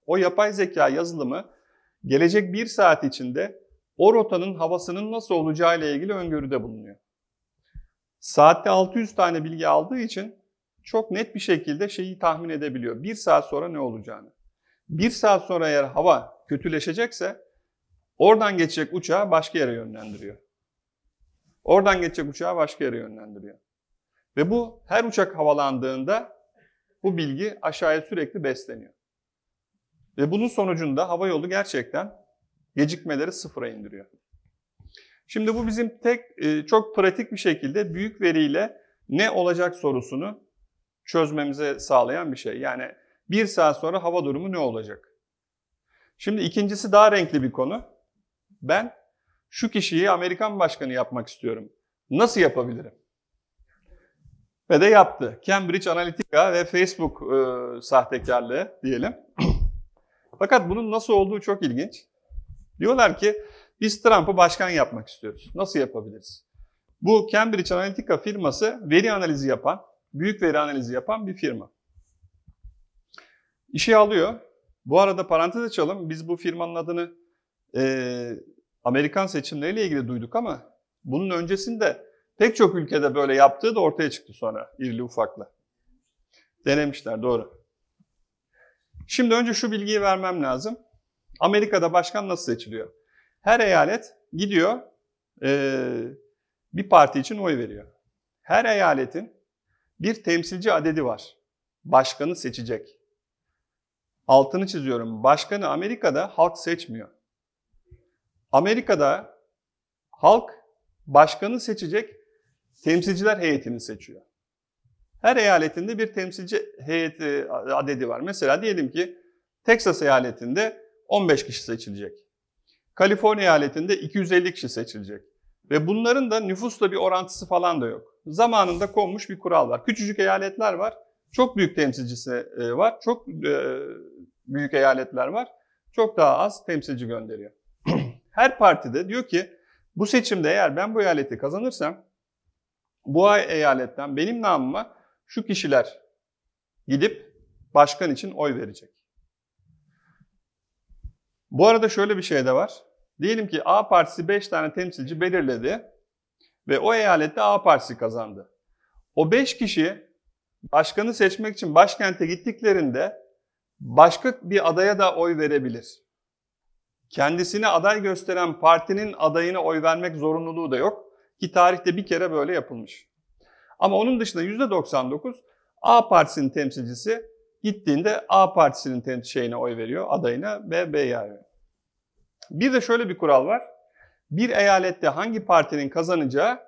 O yapay zeka yazılımı gelecek bir saat içinde o rotanın havasının nasıl olacağı ile ilgili öngörüde bulunuyor. Saatte 600 tane bilgi aldığı için çok net bir şekilde şeyi tahmin edebiliyor. Bir saat sonra ne olacağını. Bir saat sonra eğer hava kötüleşecekse oradan geçecek uçağı başka yere yönlendiriyor. Oradan geçecek uçağı başka yere yönlendiriyor. Ve bu her uçak havalandığında bu bilgi aşağıya sürekli besleniyor. Ve bunun sonucunda hava yolu gerçekten gecikmeleri sıfıra indiriyor. Şimdi bu bizim tek e, çok pratik bir şekilde büyük veriyle ne olacak sorusunu çözmemize sağlayan bir şey. Yani bir saat sonra hava durumu ne olacak? Şimdi ikincisi daha renkli bir konu. Ben şu kişiyi Amerikan başkanı yapmak istiyorum. Nasıl yapabilirim? Ve de yaptı. Cambridge Analytica ve Facebook e, sahtekarlığı diyelim. Fakat bunun nasıl olduğu çok ilginç. Diyorlar ki biz Trump'ı başkan yapmak istiyoruz. Nasıl yapabiliriz? Bu Cambridge Analytica firması veri analizi yapan, büyük veri analizi yapan bir firma. İşi alıyor. Bu arada parantez açalım. Biz bu firmanın adını e, Amerikan seçimleriyle ilgili duyduk ama bunun öncesinde pek çok ülkede böyle yaptığı da ortaya çıktı sonra irili ufakla. Denemişler doğru. Şimdi önce şu bilgiyi vermem lazım. Amerika'da başkan nasıl seçiliyor? Her eyalet gidiyor e, bir parti için oy veriyor. Her eyaletin bir temsilci adedi var. Başkanı seçecek. Altını çiziyorum. Başkanı Amerika'da halk seçmiyor. Amerika'da halk başkanı seçecek temsilciler heyetini seçiyor. Her eyaletinde bir temsilci heyeti adedi var. Mesela diyelim ki Texas eyaletinde 15 kişi seçilecek. Kaliforniya eyaletinde 250 kişi seçilecek. Ve bunların da nüfusla bir orantısı falan da yok. Zamanında konmuş bir kural var. Küçücük eyaletler var. Çok büyük temsilcisi e, var. Çok e, büyük eyaletler var. Çok daha az temsilci gönderiyor. Her partide diyor ki bu seçimde eğer ben bu eyaleti kazanırsam bu eyaletten benim namıma şu kişiler gidip başkan için oy verecek. Bu arada şöyle bir şey de var. Diyelim ki A partisi 5 tane temsilci belirledi ve o eyalette A partisi kazandı. O 5 kişi başkanı seçmek için başkente gittiklerinde başka bir adaya da oy verebilir. Kendisine aday gösteren partinin adayına oy vermek zorunluluğu da yok. Ki tarihte bir kere böyle yapılmış. Ama onun dışında %99 A partisinin temsilcisi gittiğinde A partisinin şeyine oy veriyor, adayına ve B'ye veriyor. Bir de şöyle bir kural var. Bir eyalette hangi partinin kazanacağı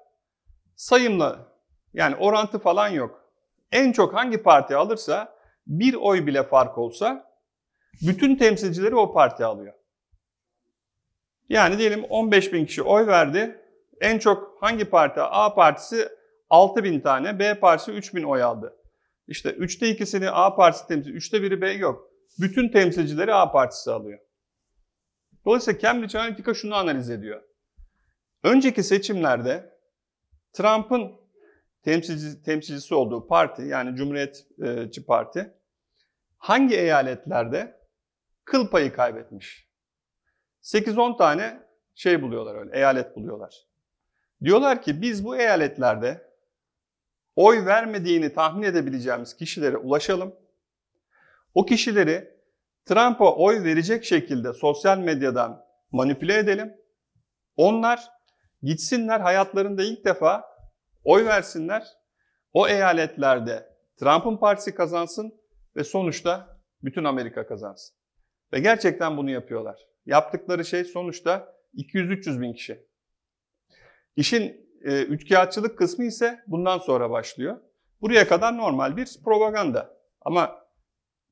sayımla yani orantı falan yok. En çok hangi parti alırsa bir oy bile fark olsa bütün temsilcileri o parti alıyor. Yani diyelim 15 bin kişi oy verdi. En çok hangi parti? A partisi 6 bin tane, B partisi 3 bin oy aldı. İşte 3'te ikisini A partisi temsil, 3'te biri B yok. Bütün temsilcileri A partisi alıyor. Dolayısıyla Cambridge Analytica şunu analiz ediyor. Önceki seçimlerde Trump'ın temsilci, temsilcisi olduğu parti yani Cumhuriyetçi Parti hangi eyaletlerde kıl payı kaybetmiş? 8-10 tane şey buluyorlar öyle, eyalet buluyorlar. Diyorlar ki biz bu eyaletlerde oy vermediğini tahmin edebileceğimiz kişilere ulaşalım. O kişileri Trump'a oy verecek şekilde sosyal medyadan manipüle edelim. Onlar gitsinler hayatlarında ilk defa oy versinler. O eyaletlerde Trump'ın partisi kazansın ve sonuçta bütün Amerika kazansın. Ve gerçekten bunu yapıyorlar. Yaptıkları şey sonuçta 200-300 bin kişi. İşin e, üçkağıtçılık kısmı ise bundan sonra başlıyor. Buraya kadar normal bir propaganda. Ama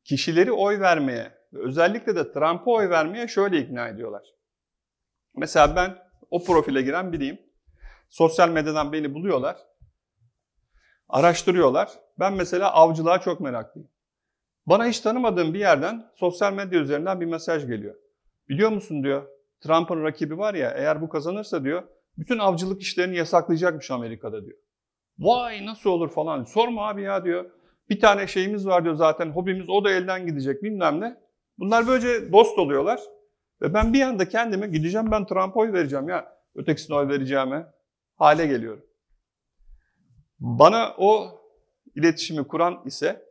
kişileri oy vermeye özellikle de Trump'a oy vermeye şöyle ikna ediyorlar. Mesela ben o profile giren biriyim. Sosyal medyadan beni buluyorlar. Araştırıyorlar. Ben mesela avcılığa çok meraklıyım. Bana hiç tanımadığım bir yerden sosyal medya üzerinden bir mesaj geliyor. Biliyor musun diyor, Trump'ın rakibi var ya eğer bu kazanırsa diyor, bütün avcılık işlerini yasaklayacakmış Amerika'da diyor. Vay nasıl olur falan. Sorma abi ya diyor. Bir tane şeyimiz var diyor zaten hobimiz o da elden gidecek bilmem ne. Bunlar böylece dost oluyorlar. Ve ben bir anda kendime gideceğim ben Trump'a oy vereceğim ya ötekisine oy vereceğime hale geliyorum. Bana o iletişimi kuran ise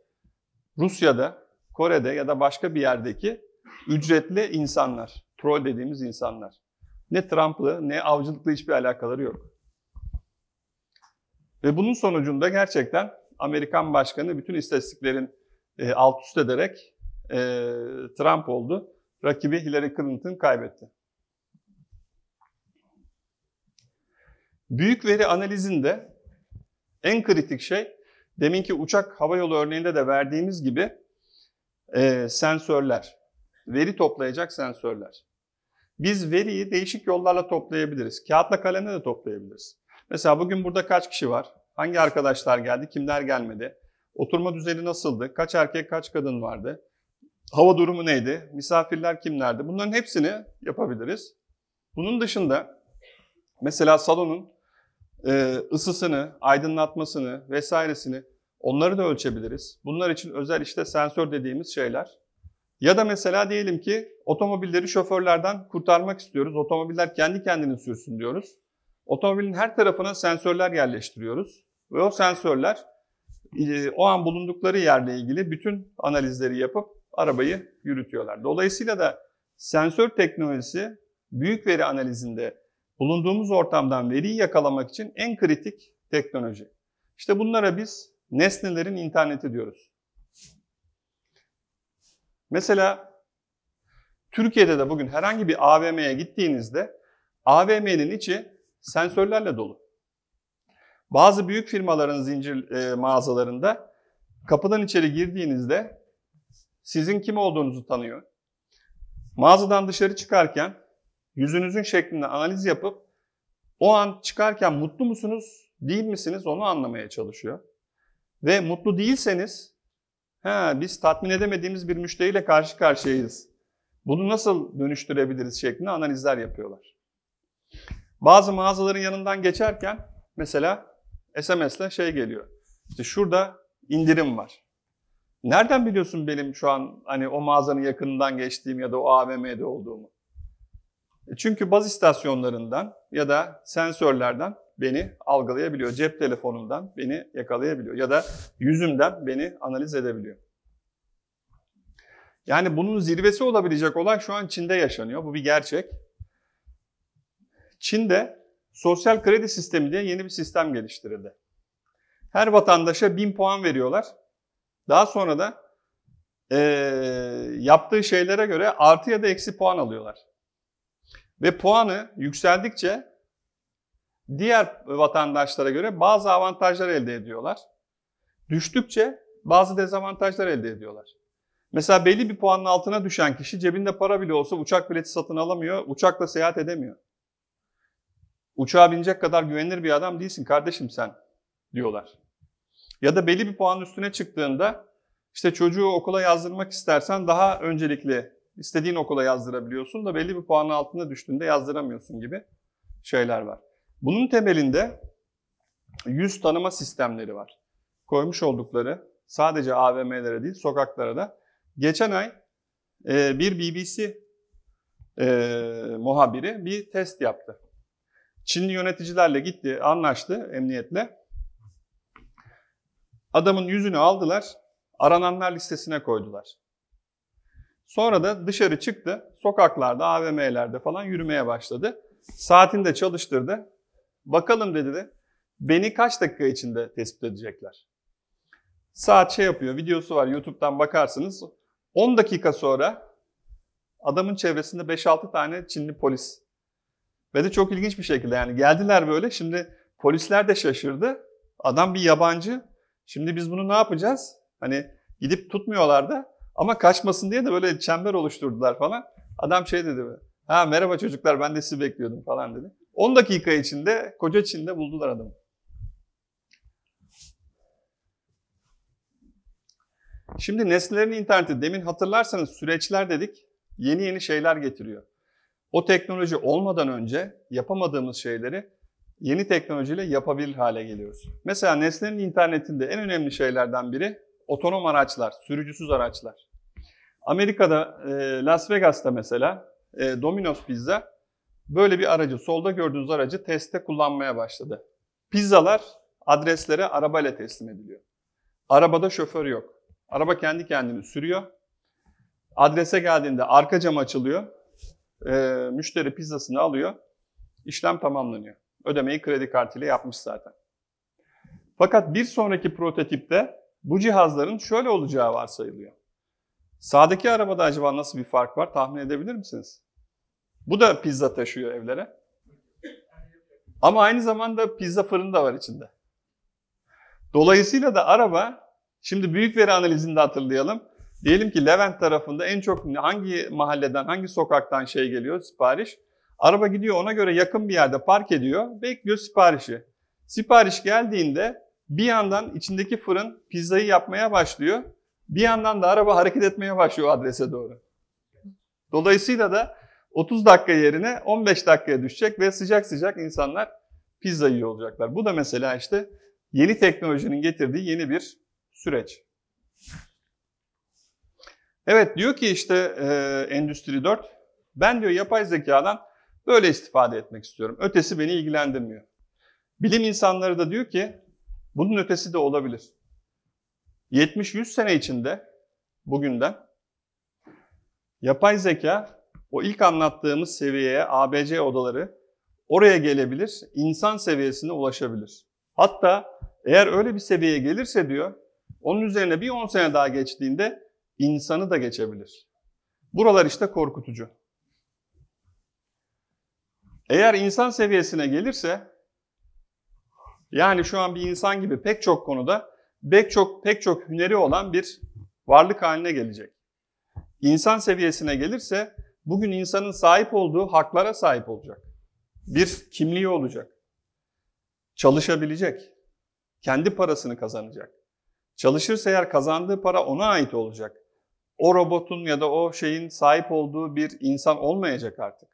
Rusya'da, Kore'de ya da başka bir yerdeki ücretli insanlar, troll dediğimiz insanlar. Ne Trump'lı ne avcılıkla hiçbir alakaları yok. Ve bunun sonucunda gerçekten Amerikan başkanı bütün istatistiklerin e, alt üst ederek e, Trump oldu. Rakibi Hillary Clinton kaybetti. Büyük veri analizinde en kritik şey deminki uçak hava yolu örneğinde de verdiğimiz gibi e, sensörler. Veri toplayacak sensörler. Biz veriyi değişik yollarla toplayabiliriz. Kağıtla kalemle de toplayabiliriz. Mesela bugün burada kaç kişi var? Hangi arkadaşlar geldi? Kimler gelmedi? Oturma düzeni nasıldı? Kaç erkek, kaç kadın vardı? Hava durumu neydi? Misafirler kimlerdi? Bunların hepsini yapabiliriz. Bunun dışında mesela salonun e, ısısını, aydınlatmasını vesairesini onları da ölçebiliriz. Bunlar için özel işte sensör dediğimiz şeyler. Ya da mesela diyelim ki otomobilleri şoförlerden kurtarmak istiyoruz. Otomobiller kendi kendini sürsün diyoruz. Otomobilin her tarafına sensörler yerleştiriyoruz. Ve o sensörler e, o an bulundukları yerle ilgili bütün analizleri yapıp arabayı yürütüyorlar. Dolayısıyla da sensör teknolojisi büyük veri analizinde bulunduğumuz ortamdan veriyi yakalamak için en kritik teknoloji. İşte bunlara biz nesnelerin interneti diyoruz. Mesela Türkiye'de de bugün herhangi bir AVM'ye gittiğinizde AVM'nin içi sensörlerle dolu. Bazı büyük firmaların zincir e, mağazalarında kapıdan içeri girdiğinizde sizin kim olduğunuzu tanıyor. Mağazadan dışarı çıkarken yüzünüzün şeklinde analiz yapıp o an çıkarken mutlu musunuz, değil misiniz onu anlamaya çalışıyor. Ve mutlu değilseniz, ha, biz tatmin edemediğimiz bir müşteriyle karşı karşıyayız. Bunu nasıl dönüştürebiliriz şeklinde analizler yapıyorlar. Bazı mağazaların yanından geçerken mesela SMS'le şey geliyor. İşte şurada indirim var. Nereden biliyorsun benim şu an hani o mağazanın yakınından geçtiğim ya da o AVM'de olduğumu? E çünkü baz istasyonlarından ya da sensörlerden beni algılayabiliyor. Cep telefonumdan beni yakalayabiliyor ya da yüzümden beni analiz edebiliyor. Yani bunun zirvesi olabilecek olay şu an Çin'de yaşanıyor. Bu bir gerçek. Çin'de sosyal kredi sistemi diye yeni bir sistem geliştirildi. Her vatandaşa 1000 puan veriyorlar. Daha sonra da e, yaptığı şeylere göre artı ya da eksi puan alıyorlar. Ve puanı yükseldikçe diğer vatandaşlara göre bazı avantajlar elde ediyorlar. Düştükçe bazı dezavantajlar elde ediyorlar. Mesela belli bir puanın altına düşen kişi cebinde para bile olsa uçak bileti satın alamıyor, uçakla seyahat edemiyor. Uçağa binecek kadar güvenilir bir adam değilsin kardeşim sen diyorlar. Ya da belli bir puanın üstüne çıktığında işte çocuğu okula yazdırmak istersen daha öncelikli istediğin okula yazdırabiliyorsun da belli bir puanın altına düştüğünde yazdıramıyorsun gibi şeyler var. Bunun temelinde yüz tanıma sistemleri var. Koymuş oldukları sadece AVM'lere değil sokaklara da. Geçen ay e, bir BBC e, muhabiri bir test yaptı. Çinli yöneticilerle gitti, anlaştı emniyetle. Adamın yüzünü aldılar, arananlar listesine koydular. Sonra da dışarı çıktı, sokaklarda, AVM'lerde falan yürümeye başladı. Saatini de çalıştırdı. Bakalım dedi de beni kaç dakika içinde tespit edecekler? Saat şey yapıyor, videosu var YouTube'dan bakarsınız. 10 dakika sonra adamın çevresinde 5-6 tane Çinli polis. Ve de çok ilginç bir şekilde yani geldiler böyle. Şimdi polisler de şaşırdı. Adam bir yabancı. Şimdi biz bunu ne yapacağız? Hani gidip tutmuyorlar da ama kaçmasın diye de böyle çember oluşturdular falan. Adam şey dedi. Ha merhaba çocuklar ben de sizi bekliyordum falan dedi. 10 dakika içinde koca Çin'de buldular adamı. Şimdi nesnelerin interneti demin hatırlarsanız süreçler dedik yeni yeni şeyler getiriyor. O teknoloji olmadan önce yapamadığımız şeyleri yeni teknolojiyle yapabilir hale geliyoruz. Mesela nesnenin internetinde en önemli şeylerden biri otonom araçlar, sürücüsüz araçlar. Amerika'da Las Vegas'ta mesela Domino's Pizza böyle bir aracı, solda gördüğünüz aracı testte kullanmaya başladı. Pizzalar adreslere arabayla teslim ediliyor. Arabada şoför yok. Araba kendi kendini sürüyor. Adrese geldiğinde arka cam açılıyor. E, müşteri pizzasını alıyor. İşlem tamamlanıyor. Ödemeyi kredi kartıyla yapmış zaten. Fakat bir sonraki prototipte bu cihazların şöyle olacağı varsayılıyor. Sağdaki arabada acaba nasıl bir fark var tahmin edebilir misiniz? Bu da pizza taşıyor evlere. Ama aynı zamanda pizza fırını da var içinde. Dolayısıyla da araba, şimdi büyük veri analizinde hatırlayalım. Diyelim ki Levent tarafında en çok hangi mahalleden, hangi sokaktan şey geliyor, sipariş. Araba gidiyor ona göre yakın bir yerde park ediyor, bekliyor siparişi. Sipariş geldiğinde bir yandan içindeki fırın pizzayı yapmaya başlıyor. Bir yandan da araba hareket etmeye başlıyor adrese doğru. Dolayısıyla da 30 dakika yerine 15 dakikaya düşecek ve sıcak sıcak insanlar pizza yiyor olacaklar. Bu da mesela işte yeni teknolojinin getirdiği yeni bir süreç. Evet diyor ki işte e, Endüstri 4, ben diyor yapay zekadan böyle istifade etmek istiyorum. Ötesi beni ilgilendirmiyor. Bilim insanları da diyor ki bunun ötesi de olabilir. 70-100 sene içinde bugünden yapay zeka o ilk anlattığımız seviyeye ABC odaları oraya gelebilir, insan seviyesine ulaşabilir. Hatta eğer öyle bir seviyeye gelirse diyor, onun üzerine bir 10 sene daha geçtiğinde insanı da geçebilir. Buralar işte korkutucu. Eğer insan seviyesine gelirse Yani şu an bir insan gibi pek çok konuda pek çok pek çok hüneri olan bir varlık haline gelecek. İnsan seviyesine gelirse bugün insanın sahip olduğu haklara sahip olacak. Bir kimliği olacak. Çalışabilecek. Kendi parasını kazanacak. Çalışırsa eğer kazandığı para ona ait olacak. O robotun ya da o şeyin sahip olduğu bir insan olmayacak artık.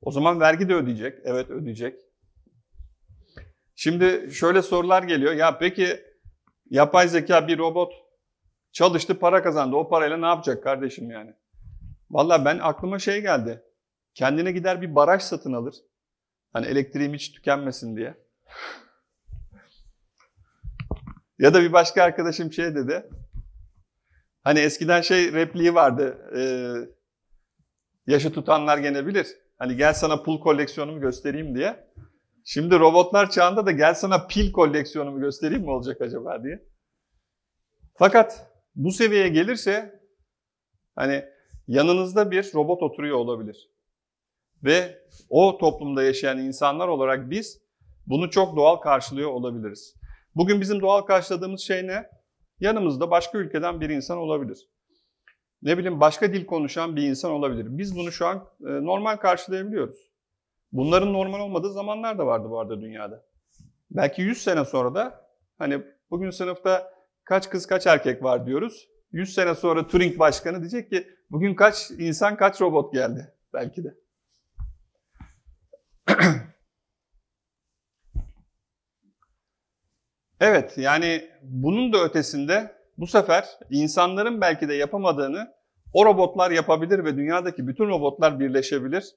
O zaman vergi de ödeyecek. Evet ödeyecek. Şimdi şöyle sorular geliyor. Ya peki yapay zeka bir robot çalıştı, para kazandı. O parayla ne yapacak kardeşim yani? Valla ben aklıma şey geldi. Kendine gider bir baraj satın alır. Hani elektriğim hiç tükenmesin diye. ya da bir başka arkadaşım şey dedi. Hani eskiden şey repliği vardı. E, yaşı tutanlar gene bilir. Hani gel sana pul koleksiyonumu göstereyim diye. Şimdi robotlar çağında da gel sana pil koleksiyonumu göstereyim mi olacak acaba diye. Fakat bu seviyeye gelirse hani yanınızda bir robot oturuyor olabilir. Ve o toplumda yaşayan insanlar olarak biz bunu çok doğal karşılıyor olabiliriz. Bugün bizim doğal karşıladığımız şey ne? Yanımızda başka ülkeden bir insan olabilir. Ne bileyim başka dil konuşan bir insan olabilir. Biz bunu şu an e, normal karşılayabiliyoruz. Bunların normal olmadığı zamanlar da vardı bu arada dünyada. Belki 100 sene sonra da hani bugün sınıfta kaç kız kaç erkek var diyoruz. 100 sene sonra Turing başkanı diyecek ki bugün kaç insan kaç robot geldi belki de. evet yani bunun da ötesinde bu sefer insanların belki de yapamadığını o robotlar yapabilir ve dünyadaki bütün robotlar birleşebilir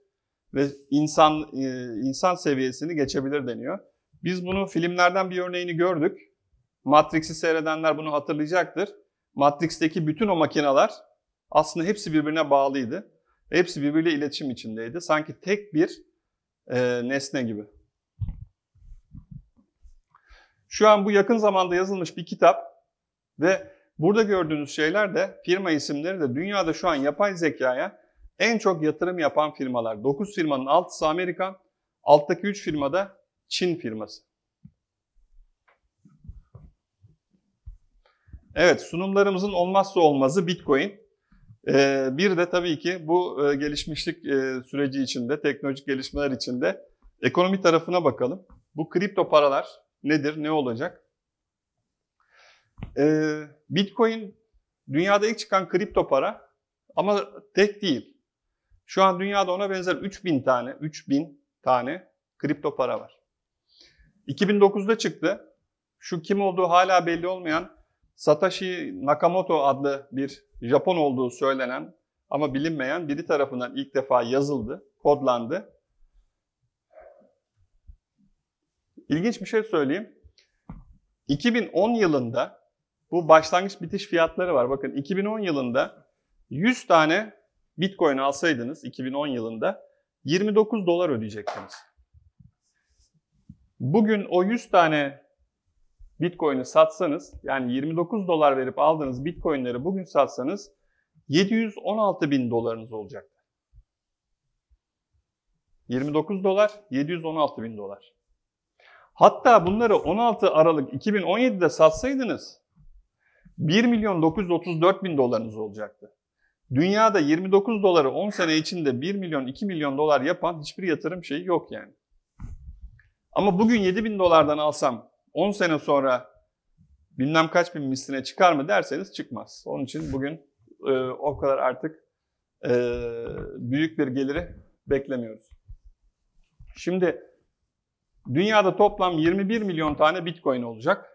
ve insan e, insan seviyesini geçebilir deniyor. Biz bunu filmlerden bir örneğini gördük. Matrix'i seyredenler bunu hatırlayacaktır. Matrix'teki bütün o makineler aslında hepsi birbirine bağlıydı. Hepsi birbiriyle iletişim içindeydi. Sanki tek bir e, nesne gibi. Şu an bu yakın zamanda yazılmış bir kitap ve burada gördüğünüz şeyler de firma isimleri de dünyada şu an yapay zekaya en çok yatırım yapan firmalar. 9 firmanın 6'sı Amerikan, alttaki 3 firma da Çin firması. Evet, sunumlarımızın olmazsa olmazı Bitcoin. Ee, bir de tabii ki bu e, gelişmişlik e, süreci içinde, teknolojik gelişmeler içinde ekonomi tarafına bakalım. Bu kripto paralar nedir, ne olacak? Ee, Bitcoin dünyada ilk çıkan kripto para ama tek değil. Şu an dünyada ona benzer 3000 tane, 3000 tane kripto para var. 2009'da çıktı. Şu kim olduğu hala belli olmayan Satoshi Nakamoto adlı bir Japon olduğu söylenen ama bilinmeyen biri tarafından ilk defa yazıldı, kodlandı. İlginç bir şey söyleyeyim. 2010 yılında bu başlangıç bitiş fiyatları var. Bakın 2010 yılında 100 tane Bitcoin alsaydınız 2010 yılında 29 dolar ödeyecektiniz. Bugün o 100 tane Bitcoin'i satsanız yani 29 dolar verip aldığınız Bitcoin'leri bugün satsanız 716 bin dolarınız olacaktı. 29 dolar, 716 bin dolar. Hatta bunları 16 Aralık 2017'de satsaydınız 1 milyon 934 bin dolarınız olacaktı. Dünyada 29 doları 10 sene içinde 1 milyon 2 milyon dolar yapan hiçbir yatırım şeyi yok yani. Ama bugün 7 bin dolardan alsam 10 sene sonra bilmem kaç bin misline çıkar mı derseniz çıkmaz. Onun için bugün e, o kadar artık e, büyük bir geliri beklemiyoruz. Şimdi dünyada toplam 21 milyon tane bitcoin olacak.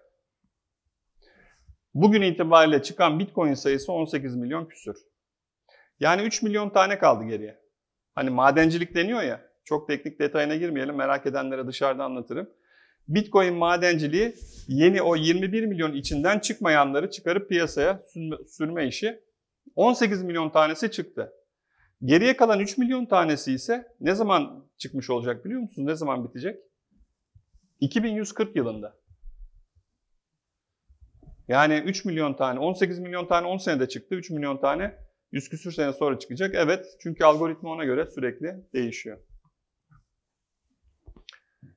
Bugün itibariyle çıkan bitcoin sayısı 18 milyon küsür. Yani 3 milyon tane kaldı geriye. Hani madencilik deniyor ya, çok teknik detayına girmeyelim, merak edenlere dışarıda anlatırım. Bitcoin madenciliği yeni o 21 milyon içinden çıkmayanları çıkarıp piyasaya sürme işi. 18 milyon tanesi çıktı. Geriye kalan 3 milyon tanesi ise ne zaman çıkmış olacak biliyor musunuz? Ne zaman bitecek? 2140 yılında. Yani 3 milyon tane, 18 milyon tane 10 senede çıktı, 3 milyon tane 100 küsür sene sonra çıkacak. Evet, çünkü algoritma ona göre sürekli değişiyor.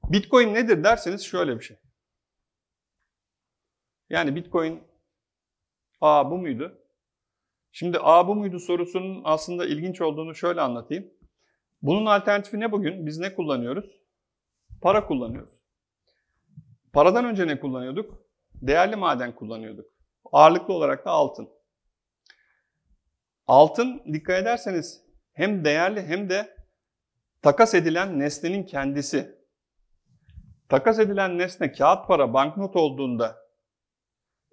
Bitcoin nedir derseniz şöyle bir şey. Yani Bitcoin A bu muydu? Şimdi A bu muydu sorusunun aslında ilginç olduğunu şöyle anlatayım. Bunun alternatifi ne bugün? Biz ne kullanıyoruz? Para kullanıyoruz. Paradan önce ne kullanıyorduk? Değerli maden kullanıyorduk. Ağırlıklı olarak da altın. Altın dikkat ederseniz hem değerli hem de takas edilen nesnenin kendisi. Takas edilen nesne kağıt para, banknot olduğunda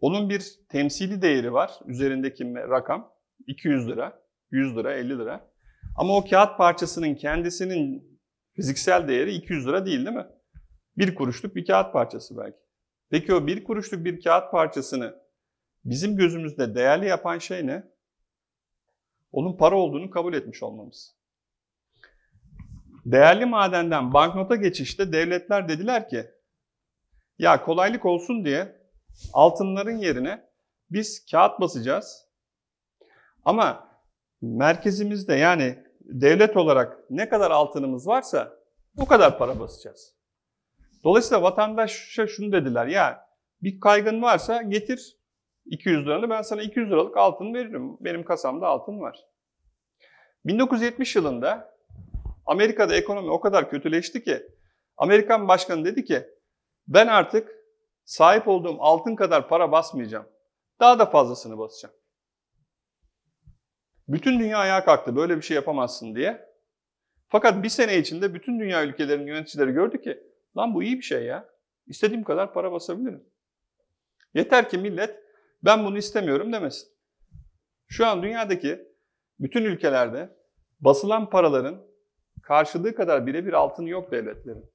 onun bir temsili değeri var. Üzerindeki rakam 200 lira, 100 lira, 50 lira. Ama o kağıt parçasının kendisinin fiziksel değeri 200 lira değil değil mi? Bir kuruşluk bir kağıt parçası belki. Peki o bir kuruşluk bir kağıt parçasını bizim gözümüzde değerli yapan şey ne? Onun para olduğunu kabul etmiş olmamız. Değerli madenden banknota geçişte devletler dediler ki ya kolaylık olsun diye altınların yerine biz kağıt basacağız. Ama merkezimizde yani devlet olarak ne kadar altınımız varsa o kadar para basacağız. Dolayısıyla vatandaşa şunu dediler ya bir kaygın varsa getir 200 liranı ben sana 200 liralık altın veririm. Benim kasamda altın var. 1970 yılında Amerika'da ekonomi o kadar kötüleşti ki Amerikan başkanı dedi ki ben artık sahip olduğum altın kadar para basmayacağım. Daha da fazlasını basacağım. Bütün dünya ayağa kalktı böyle bir şey yapamazsın diye. Fakat bir sene içinde bütün dünya ülkelerinin yöneticileri gördü ki lan bu iyi bir şey ya. İstediğim kadar para basabilirim. Yeter ki millet ben bunu istemiyorum demesin. Şu an dünyadaki bütün ülkelerde basılan paraların karşılığı kadar birebir altın yok devletlerin.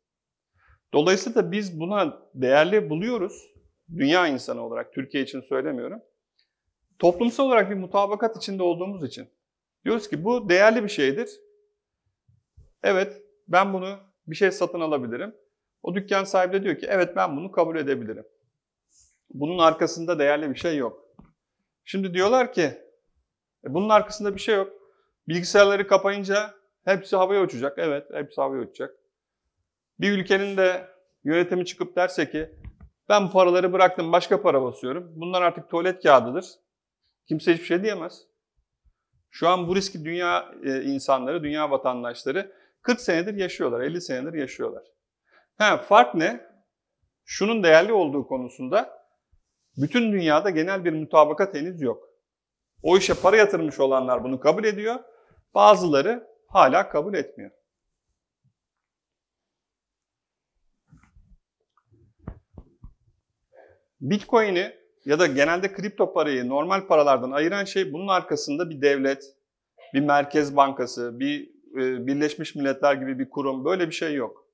Dolayısıyla biz buna değerli buluyoruz. Dünya insanı olarak, Türkiye için söylemiyorum. Toplumsal olarak bir mutabakat içinde olduğumuz için. Diyoruz ki bu değerli bir şeydir. Evet, ben bunu bir şey satın alabilirim. O dükkan sahibi de diyor ki evet ben bunu kabul edebilirim. Bunun arkasında değerli bir şey yok. Şimdi diyorlar ki e, bunun arkasında bir şey yok. Bilgisayarları kapayınca hepsi havaya uçacak. Evet, hepsi havaya uçacak. Bir ülkenin de yönetimi çıkıp derse ki ben paraları bıraktım başka para basıyorum. Bunlar artık tuvalet kağıdıdır. Kimse hiçbir şey diyemez. Şu an bu riski dünya e, insanları, dünya vatandaşları 40 senedir yaşıyorlar, 50 senedir yaşıyorlar. Ha, fark ne? Şunun değerli olduğu konusunda bütün dünyada genel bir mutabakat henüz yok. O işe para yatırmış olanlar bunu kabul ediyor. Bazıları hala kabul etmiyor. Bitcoin'i ya da genelde kripto parayı normal paralardan ayıran şey bunun arkasında bir devlet, bir merkez bankası, bir e, Birleşmiş Milletler gibi bir kurum böyle bir şey yok.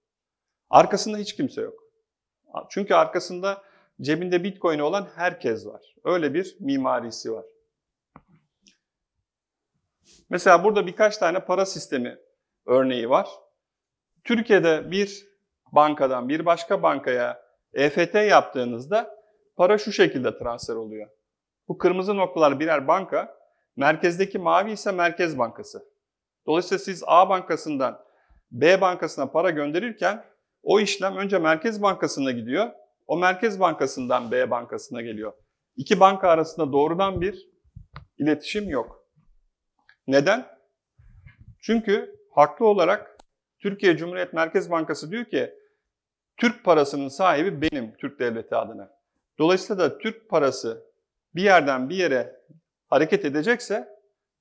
Arkasında hiç kimse yok. Çünkü arkasında cebinde Bitcoin olan herkes var. Öyle bir mimarisi var. Mesela burada birkaç tane para sistemi örneği var. Türkiye'de bir bankadan bir başka bankaya EFT yaptığınızda para şu şekilde transfer oluyor. Bu kırmızı noktalar birer banka, merkezdeki mavi ise Merkez Bankası. Dolayısıyla siz A bankasından B bankasına para gönderirken o işlem önce Merkez Bankası'na gidiyor, o Merkez Bankası'ndan B bankasına geliyor. İki banka arasında doğrudan bir iletişim yok. Neden? Çünkü haklı olarak Türkiye Cumhuriyet Merkez Bankası diyor ki Türk parasının sahibi benim Türk Devleti adına. Dolayısıyla da Türk parası bir yerden bir yere hareket edecekse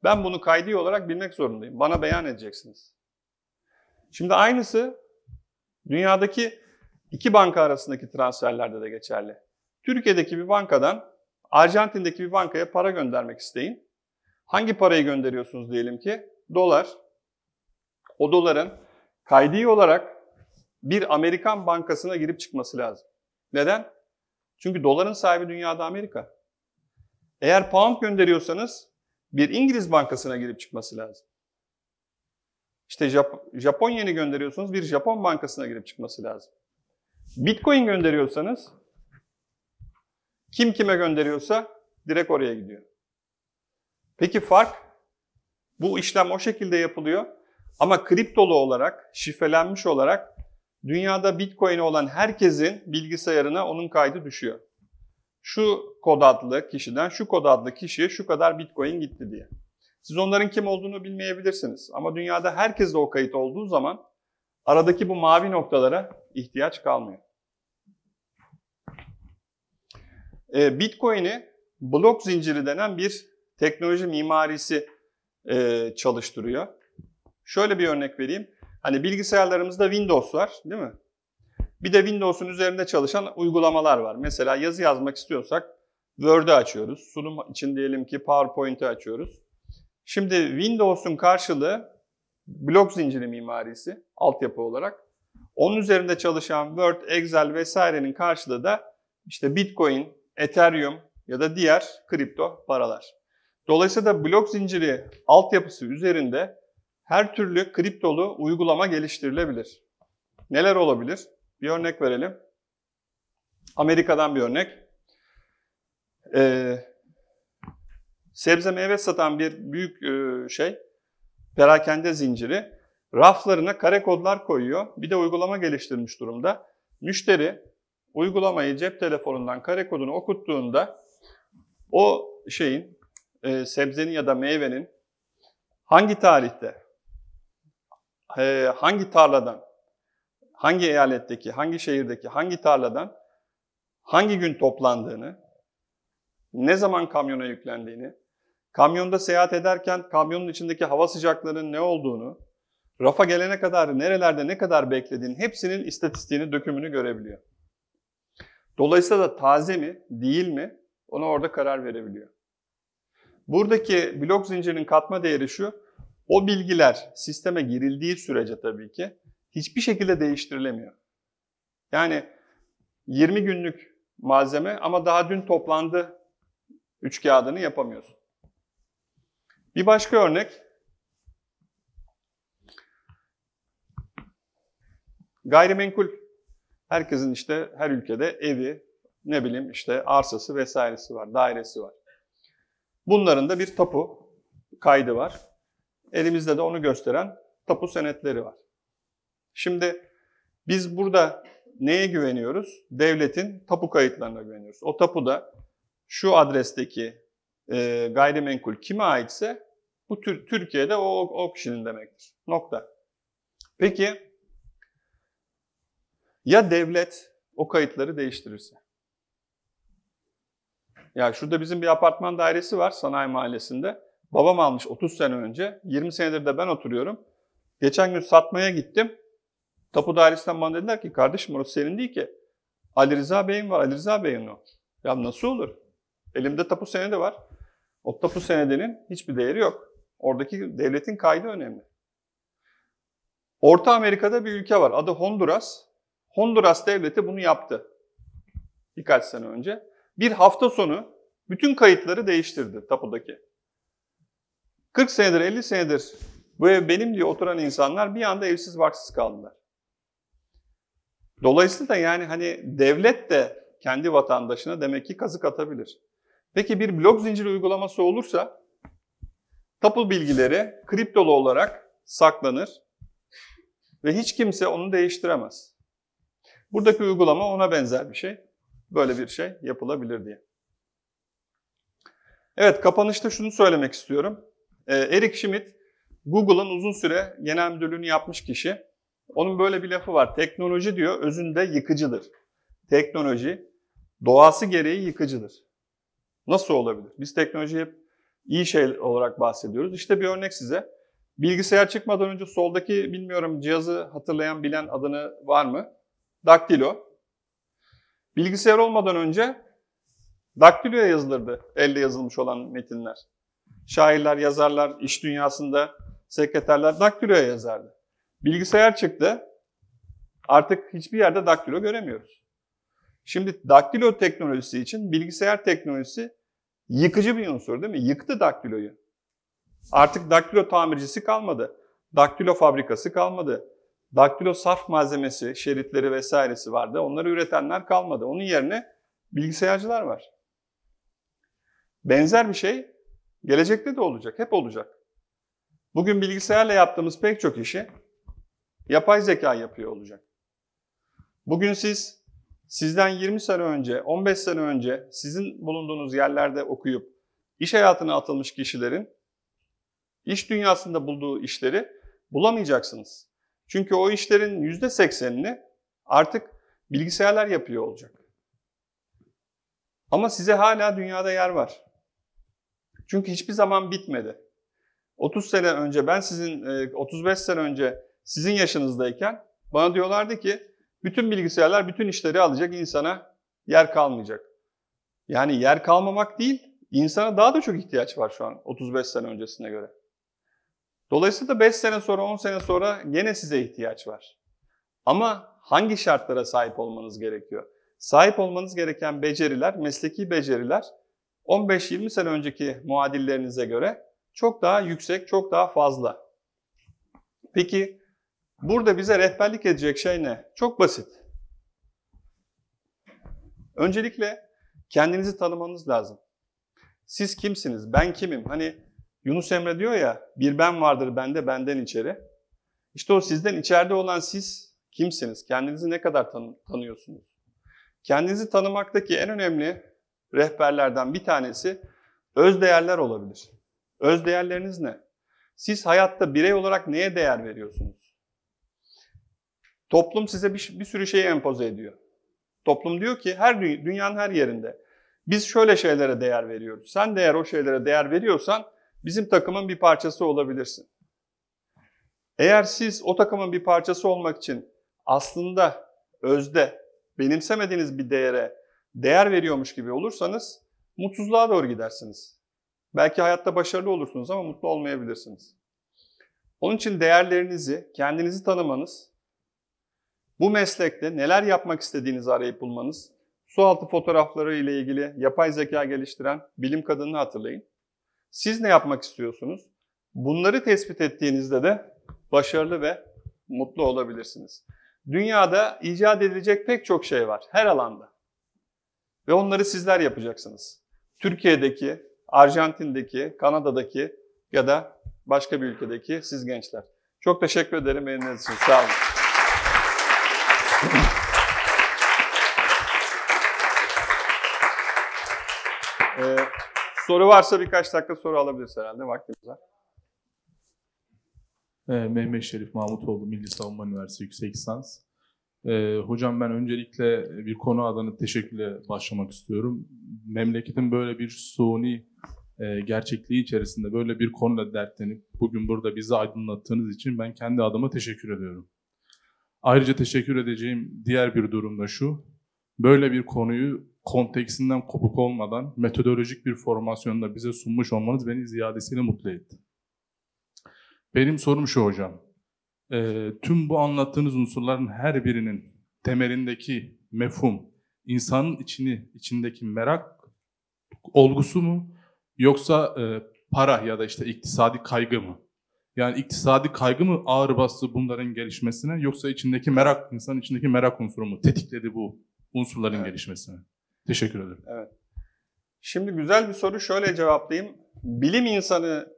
ben bunu kaydi olarak bilmek zorundayım. Bana beyan edeceksiniz. Şimdi aynısı dünyadaki iki banka arasındaki transferlerde de geçerli. Türkiye'deki bir bankadan Arjantin'deki bir bankaya para göndermek isteyin. Hangi parayı gönderiyorsunuz diyelim ki? Dolar. O doların kaydi olarak bir Amerikan bankasına girip çıkması lazım. Neden? Çünkü doların sahibi dünyada Amerika. Eğer pound gönderiyorsanız bir İngiliz bankasına girip çıkması lazım. İşte Jap Japon yeni gönderiyorsunuz bir Japon bankasına girip çıkması lazım. Bitcoin gönderiyorsanız kim kime gönderiyorsa direkt oraya gidiyor. Peki fark? Bu işlem o şekilde yapılıyor ama kriptolu olarak, şifrelenmiş olarak dünyada Bitcoin olan herkesin bilgisayarına onun kaydı düşüyor. şu kod adlı kişiden şu kod adlı kişiye şu kadar bitcoin gitti diye. Siz onların kim olduğunu bilmeyebilirsiniz. Ama dünyada herkes de o kayıt olduğu zaman aradaki bu mavi noktalara ihtiyaç kalmıyor. E, Bitcoin'i blok zinciri denen bir teknoloji mimarisi e, çalıştırıyor. Şöyle bir örnek vereyim. Hani bilgisayarlarımızda Windows var değil mi? Bir de Windows'un üzerinde çalışan uygulamalar var. Mesela yazı yazmak istiyorsak Word'ü açıyoruz. Sunum için diyelim ki PowerPoint'i açıyoruz. Şimdi Windows'un karşılığı blok zinciri mimarisi altyapı olarak. Onun üzerinde çalışan Word, Excel vesairenin karşılığı da işte Bitcoin, Ethereum ya da diğer kripto paralar. Dolayısıyla blok zinciri altyapısı üzerinde her türlü kriptolu uygulama geliştirilebilir. Neler olabilir? Bir örnek verelim. Amerika'dan bir örnek. Ee, sebze meyve satan bir büyük e, şey, perakende zinciri raflarına kare kodlar koyuyor. Bir de uygulama geliştirmiş durumda. Müşteri uygulamayı cep telefonundan kare kodunu okuttuğunda o şeyin, e, sebzenin ya da meyvenin hangi tarihte, e, hangi tarladan, hangi eyaletteki, hangi şehirdeki, hangi tarladan hangi gün toplandığını, ne zaman kamyona yüklendiğini, kamyonda seyahat ederken kamyonun içindeki hava sıcaklığının ne olduğunu, rafa gelene kadar nerelerde ne kadar beklediğini hepsinin istatistiğini, dökümünü görebiliyor. Dolayısıyla da taze mi, değil mi ona orada karar verebiliyor. Buradaki blok zincirinin katma değeri şu, o bilgiler sisteme girildiği sürece tabii ki hiçbir şekilde değiştirilemiyor. Yani 20 günlük malzeme ama daha dün toplandı üç kağıdını yapamıyorsun. Bir başka örnek. Gayrimenkul. Herkesin işte her ülkede evi, ne bileyim işte arsası vesairesi var, dairesi var. Bunların da bir tapu kaydı var. Elimizde de onu gösteren tapu senetleri var. Şimdi biz burada neye güveniyoruz? Devletin tapu kayıtlarına güveniyoruz. O tapu da şu adresteki e, gayrimenkul kime aitse bu tür, Türkiye'de o, o kişinin demektir. Nokta. Peki ya devlet o kayıtları değiştirirse? Ya şurada bizim bir apartman dairesi var sanayi mahallesinde. Babam almış 30 sene önce. 20 senedir de ben oturuyorum. Geçen gün satmaya gittim. Tapu dairesinden bana dediler ki kardeşim orası senin değil ki. Ali Rıza Bey'in var. Ali Rıza Bey'in o. Ya nasıl olur? Elimde tapu senedi var. O tapu senedinin hiçbir değeri yok. Oradaki devletin kaydı önemli. Orta Amerika'da bir ülke var. Adı Honduras. Honduras devleti bunu yaptı. Birkaç sene önce. Bir hafta sonu bütün kayıtları değiştirdi tapudaki. 40 senedir, 50 senedir bu ev benim diye oturan insanlar bir anda evsiz barksız kaldılar. Dolayısıyla yani hani devlet de kendi vatandaşına demek ki kazık atabilir. Peki bir blok zinciri uygulaması olursa tapu bilgileri kriptolu olarak saklanır ve hiç kimse onu değiştiremez. Buradaki uygulama ona benzer bir şey. Böyle bir şey yapılabilir diye. Evet, kapanışta şunu söylemek istiyorum. Ee, Eric Schmidt, Google'ın uzun süre genel müdürlüğünü yapmış kişi. Onun böyle bir lafı var. Teknoloji diyor özünde yıkıcıdır. Teknoloji doğası gereği yıkıcıdır. Nasıl olabilir? Biz teknolojiyi hep iyi şey olarak bahsediyoruz. İşte bir örnek size. Bilgisayar çıkmadan önce soldaki bilmiyorum cihazı hatırlayan bilen adını var mı? Daktilo. Bilgisayar olmadan önce daktiloya yazılırdı elle yazılmış olan metinler. Şairler, yazarlar, iş dünyasında sekreterler daktiloya yazardı. Bilgisayar çıktı. Artık hiçbir yerde daktilo göremiyoruz. Şimdi daktilo teknolojisi için bilgisayar teknolojisi yıkıcı bir unsur değil mi? Yıktı daktiloyu. Artık daktilo tamircisi kalmadı. Daktilo fabrikası kalmadı. Daktilo sarf malzemesi, şeritleri vesairesi vardı. Onları üretenler kalmadı. Onun yerine bilgisayarcılar var. Benzer bir şey gelecekte de olacak, hep olacak. Bugün bilgisayarla yaptığımız pek çok işi yapay zeka yapıyor olacak. Bugün siz sizden 20 sene önce, 15 sene önce sizin bulunduğunuz yerlerde okuyup iş hayatına atılmış kişilerin iş dünyasında bulduğu işleri bulamayacaksınız. Çünkü o işlerin %80'ini artık bilgisayarlar yapıyor olacak. Ama size hala dünyada yer var. Çünkü hiçbir zaman bitmedi. 30 sene önce ben sizin 35 e, sene önce sizin yaşınızdayken bana diyorlardı ki bütün bilgisayarlar bütün işleri alacak insana yer kalmayacak. Yani yer kalmamak değil, insana daha da çok ihtiyaç var şu an 35 sene öncesine göre. Dolayısıyla 5 sene sonra, 10 sene sonra gene size ihtiyaç var. Ama hangi şartlara sahip olmanız gerekiyor? Sahip olmanız gereken beceriler, mesleki beceriler 15-20 sene önceki muadillerinize göre çok daha yüksek, çok daha fazla. Peki burada bize rehberlik edecek şey ne? Çok basit. Öncelikle kendinizi tanımanız lazım. Siz kimsiniz? Ben kimim? Hani Yunus Emre diyor ya, bir ben vardır bende, benden içeri. İşte o sizden içeride olan siz kimsiniz? Kendinizi ne kadar tan- tanıyorsunuz? Kendinizi tanımaktaki en önemli rehberlerden bir tanesi öz değerler olabilir. Öz değerleriniz ne? Siz hayatta birey olarak neye değer veriyorsunuz? Toplum size bir, bir sürü şeyi empoze ediyor. Toplum diyor ki her dünyanın her yerinde biz şöyle şeylere değer veriyoruz. Sen de eğer o şeylere değer veriyorsan bizim takımın bir parçası olabilirsin. Eğer siz o takımın bir parçası olmak için aslında özde benimsemediğiniz bir değere değer veriyormuş gibi olursanız mutsuzluğa doğru gidersiniz. Belki hayatta başarılı olursunuz ama mutlu olmayabilirsiniz. Onun için değerlerinizi, kendinizi tanımanız, bu meslekte neler yapmak istediğinizi arayıp bulmanız, sualtı fotoğrafları ile ilgili yapay zeka geliştiren bilim kadınını hatırlayın. Siz ne yapmak istiyorsunuz? Bunları tespit ettiğinizde de başarılı ve mutlu olabilirsiniz. Dünyada icat edilecek pek çok şey var her alanda. Ve onları sizler yapacaksınız. Türkiye'deki, Arjantin'deki, Kanada'daki ya da başka bir ülkedeki siz gençler. Çok teşekkür ederim eliniz için. Sağ olun. Ee, soru varsa birkaç dakika soru alabiliriz herhalde. Vaktimiz var. Ee, Mehmet Şerif Mahmutoğlu, Milli Savunma Üniversitesi Yüksek Lisans. Ee, hocam ben öncelikle bir konu adına teşekkürle başlamak istiyorum. Memleketin böyle bir suni e, gerçekliği içerisinde böyle bir konuyla dertlenip bugün burada bizi aydınlattığınız için ben kendi adıma teşekkür ediyorum. Ayrıca teşekkür edeceğim diğer bir durum da şu. Böyle bir konuyu konteksinden kopuk olmadan metodolojik bir formasyonda bize sunmuş olmanız beni ziyadesiyle mutlu etti. Benim sorum şu hocam. E, tüm bu anlattığınız unsurların her birinin temelindeki mefhum, insanın içini içindeki merak olgusu mu yoksa e, para ya da işte iktisadi kaygı mı? Yani iktisadi kaygı mı ağır bastı bunların gelişmesine yoksa içindeki merak, insanın içindeki merak unsuru mu tetikledi bu unsurların evet. gelişmesine? Teşekkür ederim. Evet. Şimdi güzel bir soru şöyle cevaplayayım. Bilim insanı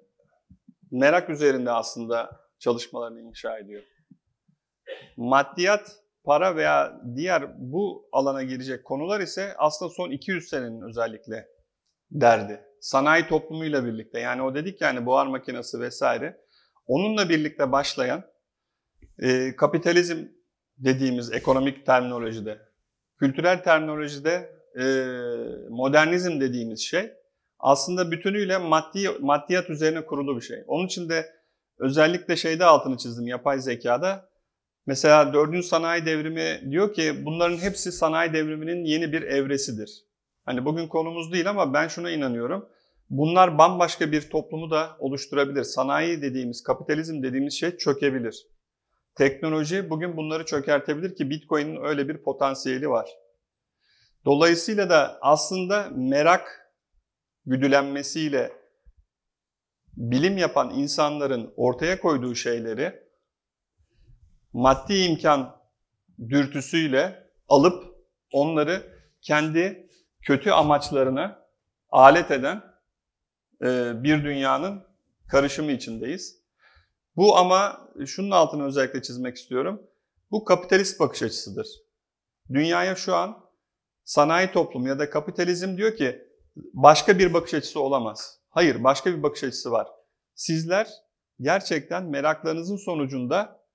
merak üzerinde aslında çalışmalarını inşa ediyor. Maddiyat, para veya diğer bu alana girecek konular ise aslında son 200 senenin özellikle derdi. Sanayi toplumuyla birlikte yani o dedik yani buhar makinesi vesaire. Onunla birlikte başlayan e, kapitalizm dediğimiz ekonomik terminolojide, kültürel terminolojide e, modernizm dediğimiz şey aslında bütünüyle maddi maddiyat üzerine kurulu bir şey. Onun için de özellikle şeyde altını çizdim yapay zekada. Mesela dördüncü sanayi devrimi diyor ki bunların hepsi sanayi devriminin yeni bir evresidir. Hani bugün konumuz değil ama ben şuna inanıyorum. Bunlar bambaşka bir toplumu da oluşturabilir. Sanayi dediğimiz, kapitalizm dediğimiz şey çökebilir. Teknoloji bugün bunları çökertebilir ki Bitcoin'in öyle bir potansiyeli var. Dolayısıyla da aslında merak güdülenmesiyle bilim yapan insanların ortaya koyduğu şeyleri maddi imkan dürtüsüyle alıp onları kendi kötü amaçlarına alet eden bir dünyanın karışımı içindeyiz. Bu ama şunun altını özellikle çizmek istiyorum. Bu kapitalist bakış açısıdır. Dünyaya şu an sanayi toplumu ya da kapitalizm diyor ki başka bir bakış açısı olamaz. Hayır, başka bir bakış açısı var. Sizler gerçekten meraklarınızın sonucunda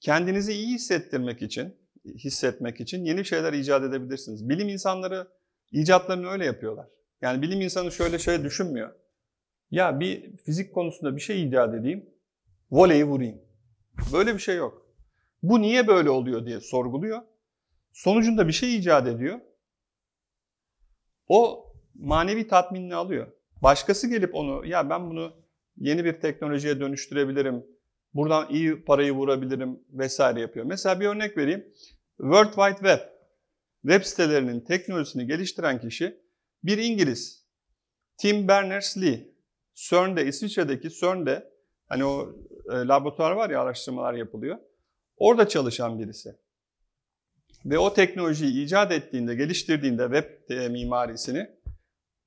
kendinizi iyi hissettirmek için, hissetmek için yeni şeyler icat edebilirsiniz. Bilim insanları icatlarını öyle yapıyorlar. Yani bilim insanı şöyle şey düşünmüyor. Ya bir fizik konusunda bir şey icat edeyim, voleyi vurayım. Böyle bir şey yok. Bu niye böyle oluyor diye sorguluyor. Sonucunda bir şey icat ediyor. O manevi tatminini alıyor. Başkası gelip onu ya ben bunu yeni bir teknolojiye dönüştürebilirim. Buradan iyi parayı vurabilirim vesaire yapıyor. Mesela bir örnek vereyim. World Wide Web web sitelerinin teknolojisini geliştiren kişi bir İngiliz. Tim Berners-Lee. CERN'de, İsviçre'deki CERN'de hani o e, laboratuvar var ya araştırmalar yapılıyor. Orada çalışan birisi. Ve o teknolojiyi icat ettiğinde, geliştirdiğinde web e, mimarisini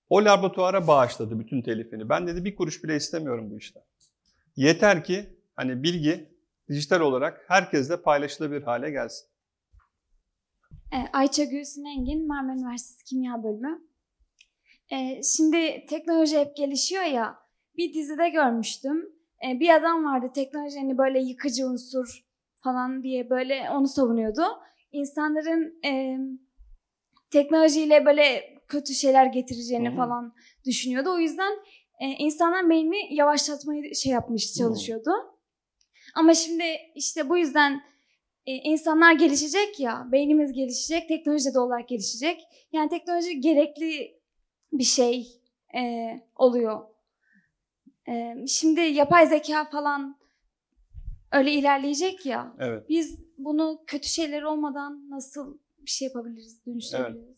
o laboratuvara bağışladı bütün telifini. Ben dedi bir kuruş bile istemiyorum bu işten. Yeter ki hani bilgi dijital olarak herkesle paylaşılabilir hale gelsin. E, Ayça Gülsün Engin, Marmara Üniversitesi Kimya Bölümü. E, şimdi teknoloji hep gelişiyor ya, bir dizide görmüştüm. E, bir adam vardı teknoloji hani böyle yıkıcı unsur falan diye böyle onu savunuyordu. İnsanların e, teknolojiyle böyle kötü şeyler getireceğini hı. falan düşünüyordu. O yüzden e, insanların beynini yavaşlatmayı şey yapmış, çalışıyordu. Ama şimdi işte bu yüzden e, insanlar gelişecek ya, beynimiz gelişecek, teknoloji de olarak gelişecek. Yani teknoloji gerekli bir şey e, oluyor. E, şimdi yapay zeka falan öyle ilerleyecek ya. Evet. Biz bunu kötü şeyler olmadan nasıl bir şey yapabiliriz, dönüştürebiliriz?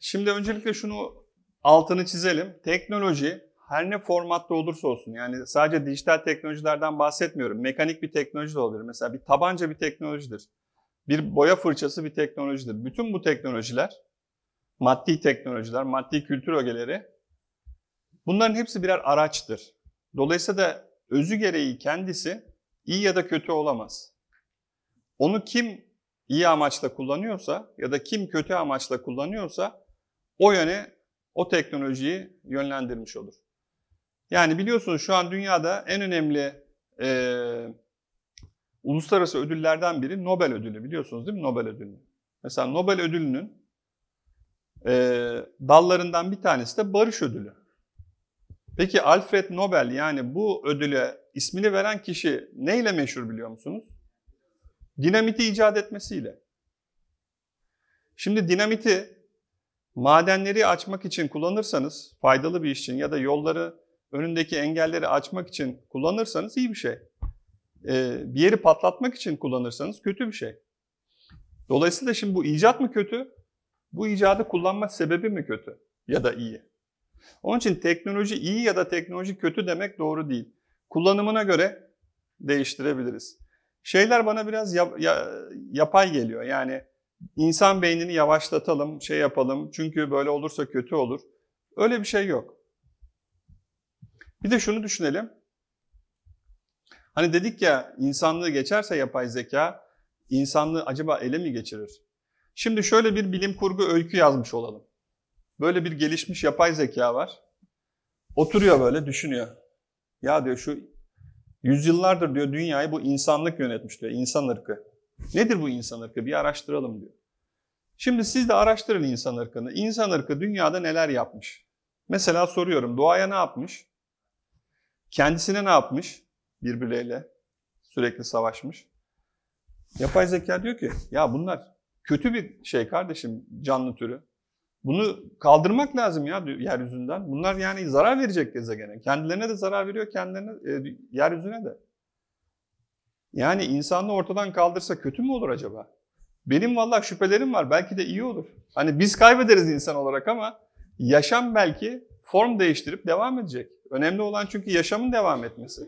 Şimdi öncelikle şunu altını çizelim. Teknoloji her ne formatta olursa olsun yani sadece dijital teknolojilerden bahsetmiyorum. Mekanik bir teknoloji de olabilir. Mesela bir tabanca bir teknolojidir. Bir boya fırçası bir teknolojidir. Bütün bu teknolojiler, maddi teknolojiler, maddi kültür ögeleri bunların hepsi birer araçtır. Dolayısıyla da özü gereği kendisi iyi ya da kötü olamaz. Onu kim iyi amaçla kullanıyorsa ya da kim kötü amaçla kullanıyorsa o yöne o teknolojiyi yönlendirmiş olur. Yani biliyorsunuz şu an dünyada en önemli e, uluslararası ödüllerden biri Nobel ödülü biliyorsunuz değil mi Nobel ödülünü? Mesela Nobel ödülünün e, dallarından bir tanesi de barış ödülü. Peki Alfred Nobel yani bu ödüle ismini veren kişi neyle meşhur biliyor musunuz? Dinamiti icat etmesiyle. Şimdi dinamiti madenleri açmak için kullanırsanız, faydalı bir iş için ya da yolları, önündeki engelleri açmak için kullanırsanız iyi bir şey. Ee, bir yeri patlatmak için kullanırsanız kötü bir şey. Dolayısıyla şimdi bu icat mı kötü? Bu icadı kullanma sebebi mi kötü? Ya da iyi? Onun için teknoloji iyi ya da teknoloji kötü demek doğru değil. Kullanımına göre değiştirebiliriz. Şeyler bana biraz yap- ya- yapay geliyor. Yani insan beynini yavaşlatalım, şey yapalım çünkü böyle olursa kötü olur. Öyle bir şey yok. Bir de şunu düşünelim. Hani dedik ya insanlığı geçerse yapay zeka, insanlığı acaba ele mi geçirir? Şimdi şöyle bir bilim kurgu öykü yazmış olalım. Böyle bir gelişmiş yapay zeka var. Oturuyor böyle düşünüyor. Ya diyor şu yüzyıllardır diyor dünyayı bu insanlık yönetmiş diyor. insan ırkı. Nedir bu insan ırkı? Bir araştıralım diyor. Şimdi siz de araştırın insan ırkını. İnsan ırkı dünyada neler yapmış? Mesela soruyorum doğaya ne yapmış? Kendisine ne yapmış? Birbirleriyle sürekli savaşmış. Yapay zeka diyor ki ya bunlar kötü bir şey kardeşim canlı türü. Bunu kaldırmak lazım ya yeryüzünden. Bunlar yani zarar verecek gezegene. Kendilerine de zarar veriyor, kendilerine, e, yeryüzüne de. Yani insanlığı ortadan kaldırsa kötü mü olur acaba? Benim vallahi şüphelerim var. Belki de iyi olur. Hani biz kaybederiz insan olarak ama yaşam belki form değiştirip devam edecek. Önemli olan çünkü yaşamın devam etmesi.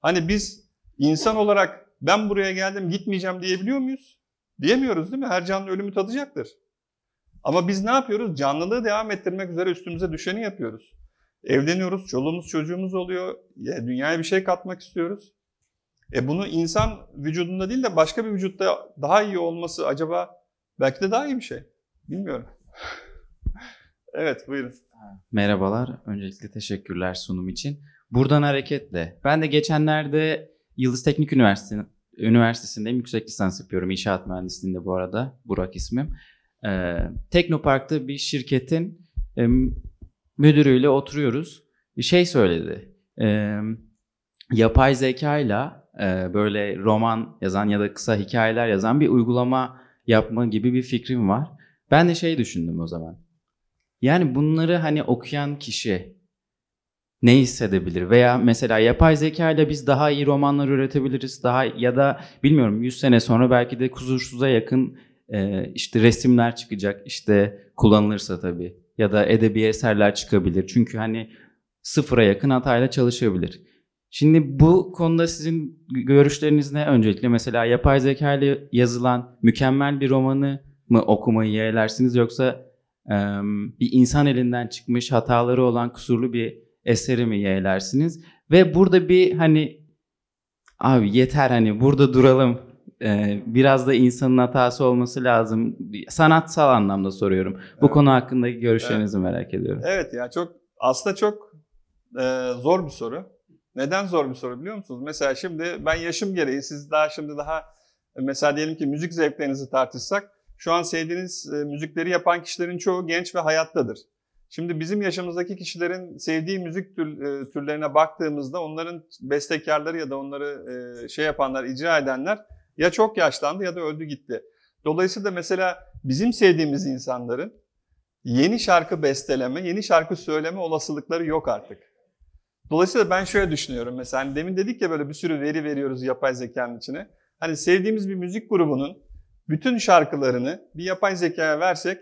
Hani biz insan olarak ben buraya geldim gitmeyeceğim diyebiliyor muyuz? Diyemiyoruz değil mi? Her canlı ölümü tadacaktır. Ama biz ne yapıyoruz? Canlılığı devam ettirmek üzere üstümüze düşeni yapıyoruz. Evleniyoruz, çoluğumuz çocuğumuz oluyor, dünyaya bir şey katmak istiyoruz. E bunu insan vücudunda değil de başka bir vücutta daha iyi olması acaba belki de daha iyi bir şey. Bilmiyorum. evet buyurun. Merhabalar. Öncelikle teşekkürler sunum için. Buradan hareketle. Ben de geçenlerde Yıldız Teknik Üniversitesi, Üniversitesi'ndeyim. Yüksek lisans yapıyorum. İnşaat mühendisliğinde bu arada. Burak ismim. Ee, Teknopark'ta bir şirketin e, müdürüyle oturuyoruz. Bir şey söyledi. Ee, yapay zekayla e, böyle roman yazan ya da kısa hikayeler yazan bir uygulama yapma gibi bir fikrim var. Ben de şey düşündüm o zaman. Yani bunları hani okuyan kişi ne hissedebilir? Veya mesela yapay zeka ile biz daha iyi romanlar üretebiliriz. Daha ya da bilmiyorum 100 sene sonra belki de kusursuza yakın e, işte resimler çıkacak. işte kullanılırsa tabii. Ya da edebi eserler çıkabilir. Çünkü hani sıfıra yakın hatayla çalışabilir. Şimdi bu konuda sizin görüşleriniz ne öncelikle? Mesela yapay zeka ile yazılan mükemmel bir romanı mı okumayı yeğlersiniz yoksa e, bir insan elinden çıkmış hataları olan kusurlu bir eseri mi yeğlersiniz? Ve burada bir hani abi yeter hani burada duralım. E, biraz da insanın hatası olması lazım. Sanatsal anlamda soruyorum. Bu Evet. konu hakkındaki görüşlerinizi merak ediyorum. Evet ya çok aslında çok e, zor bir soru. Neden zor bir soru biliyor musunuz? Mesela şimdi ben yaşım gereği siz daha şimdi daha mesela diyelim ki müzik zevklerinizi tartışsak şu an sevdiğiniz e, müzikleri yapan kişilerin çoğu genç ve hayattadır. Şimdi bizim yaşımızdaki kişilerin sevdiği müzik tür, e, türlerine baktığımızda onların bestekarları ya da onları e, şey yapanlar, icra edenler ya çok yaşlandı ya da öldü gitti. Dolayısıyla mesela bizim sevdiğimiz insanların yeni şarkı besteleme, yeni şarkı söyleme olasılıkları yok artık. Dolayısıyla ben şöyle düşünüyorum mesela hani demin dedik ya böyle bir sürü veri veriyoruz yapay zekanın içine. Hani sevdiğimiz bir müzik grubunun bütün şarkılarını bir yapay zekaya versek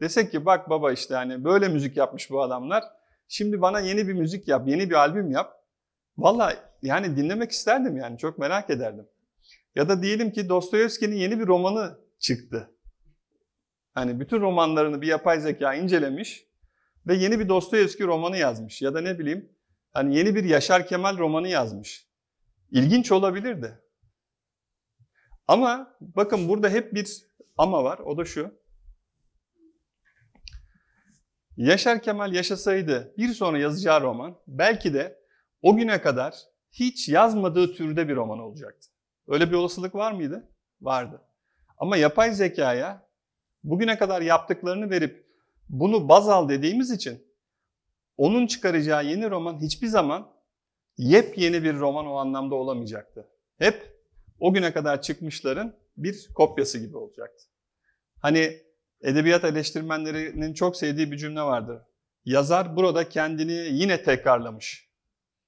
desek ki bak baba işte hani böyle müzik yapmış bu adamlar. Şimdi bana yeni bir müzik yap, yeni bir albüm yap. Valla yani dinlemek isterdim yani çok merak ederdim. Ya da diyelim ki Dostoyevski'nin yeni bir romanı çıktı. Hani bütün romanlarını bir yapay zeka incelemiş ve yeni bir Dostoyevski romanı yazmış. Ya da ne bileyim hani yeni bir Yaşar Kemal romanı yazmış. İlginç olabilirdi. Ama bakın burada hep bir ama var. O da şu. Yaşar Kemal yaşasaydı bir sonra yazacağı roman belki de o güne kadar hiç yazmadığı türde bir roman olacaktı. Öyle bir olasılık var mıydı? Vardı. Ama yapay zekaya bugüne kadar yaptıklarını verip bunu baz al dediğimiz için onun çıkaracağı yeni roman hiçbir zaman yepyeni bir roman o anlamda olamayacaktı. Hep o güne kadar çıkmışların bir kopyası gibi olacaktı. Hani edebiyat eleştirmenlerinin çok sevdiği bir cümle vardır. Yazar burada kendini yine tekrarlamış.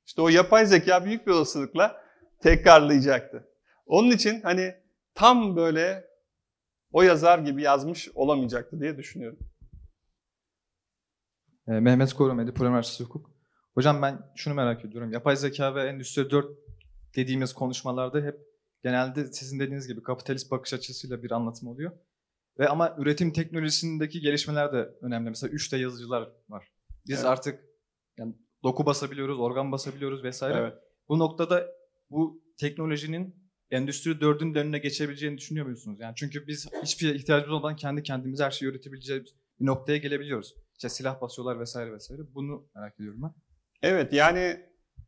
İşte o yapay zeka büyük bir olasılıkla tekrarlayacaktı. Onun için hani tam böyle o yazar gibi yazmış olamayacaktı diye düşünüyorum. Ee, Mehmet Korumedi, Pro Üniversitesi Hukuk. Hocam ben şunu merak ediyorum. Yapay zeka ve Endüstri 4 dediğimiz konuşmalarda hep genelde sizin dediğiniz gibi kapitalist bakış açısıyla bir anlatım oluyor. Ve ama üretim teknolojisindeki gelişmeler de önemli. Mesela 3D yazıcılar var. Biz Evet. artık yani doku basabiliyoruz, organ basabiliyoruz vesaire. Evet. Bu noktada bu teknolojinin Endüstri 4'ün de önüne geçebileceğini düşünüyor musunuz? Yani çünkü biz hiçbir ihtiyacımız olmadan kendi kendimize her şeyi üretebileceğimiz bir noktaya gelebiliyoruz. İşte silah basıyorlar vesaire vesaire. Bunu merak ediyorum ben. Evet yani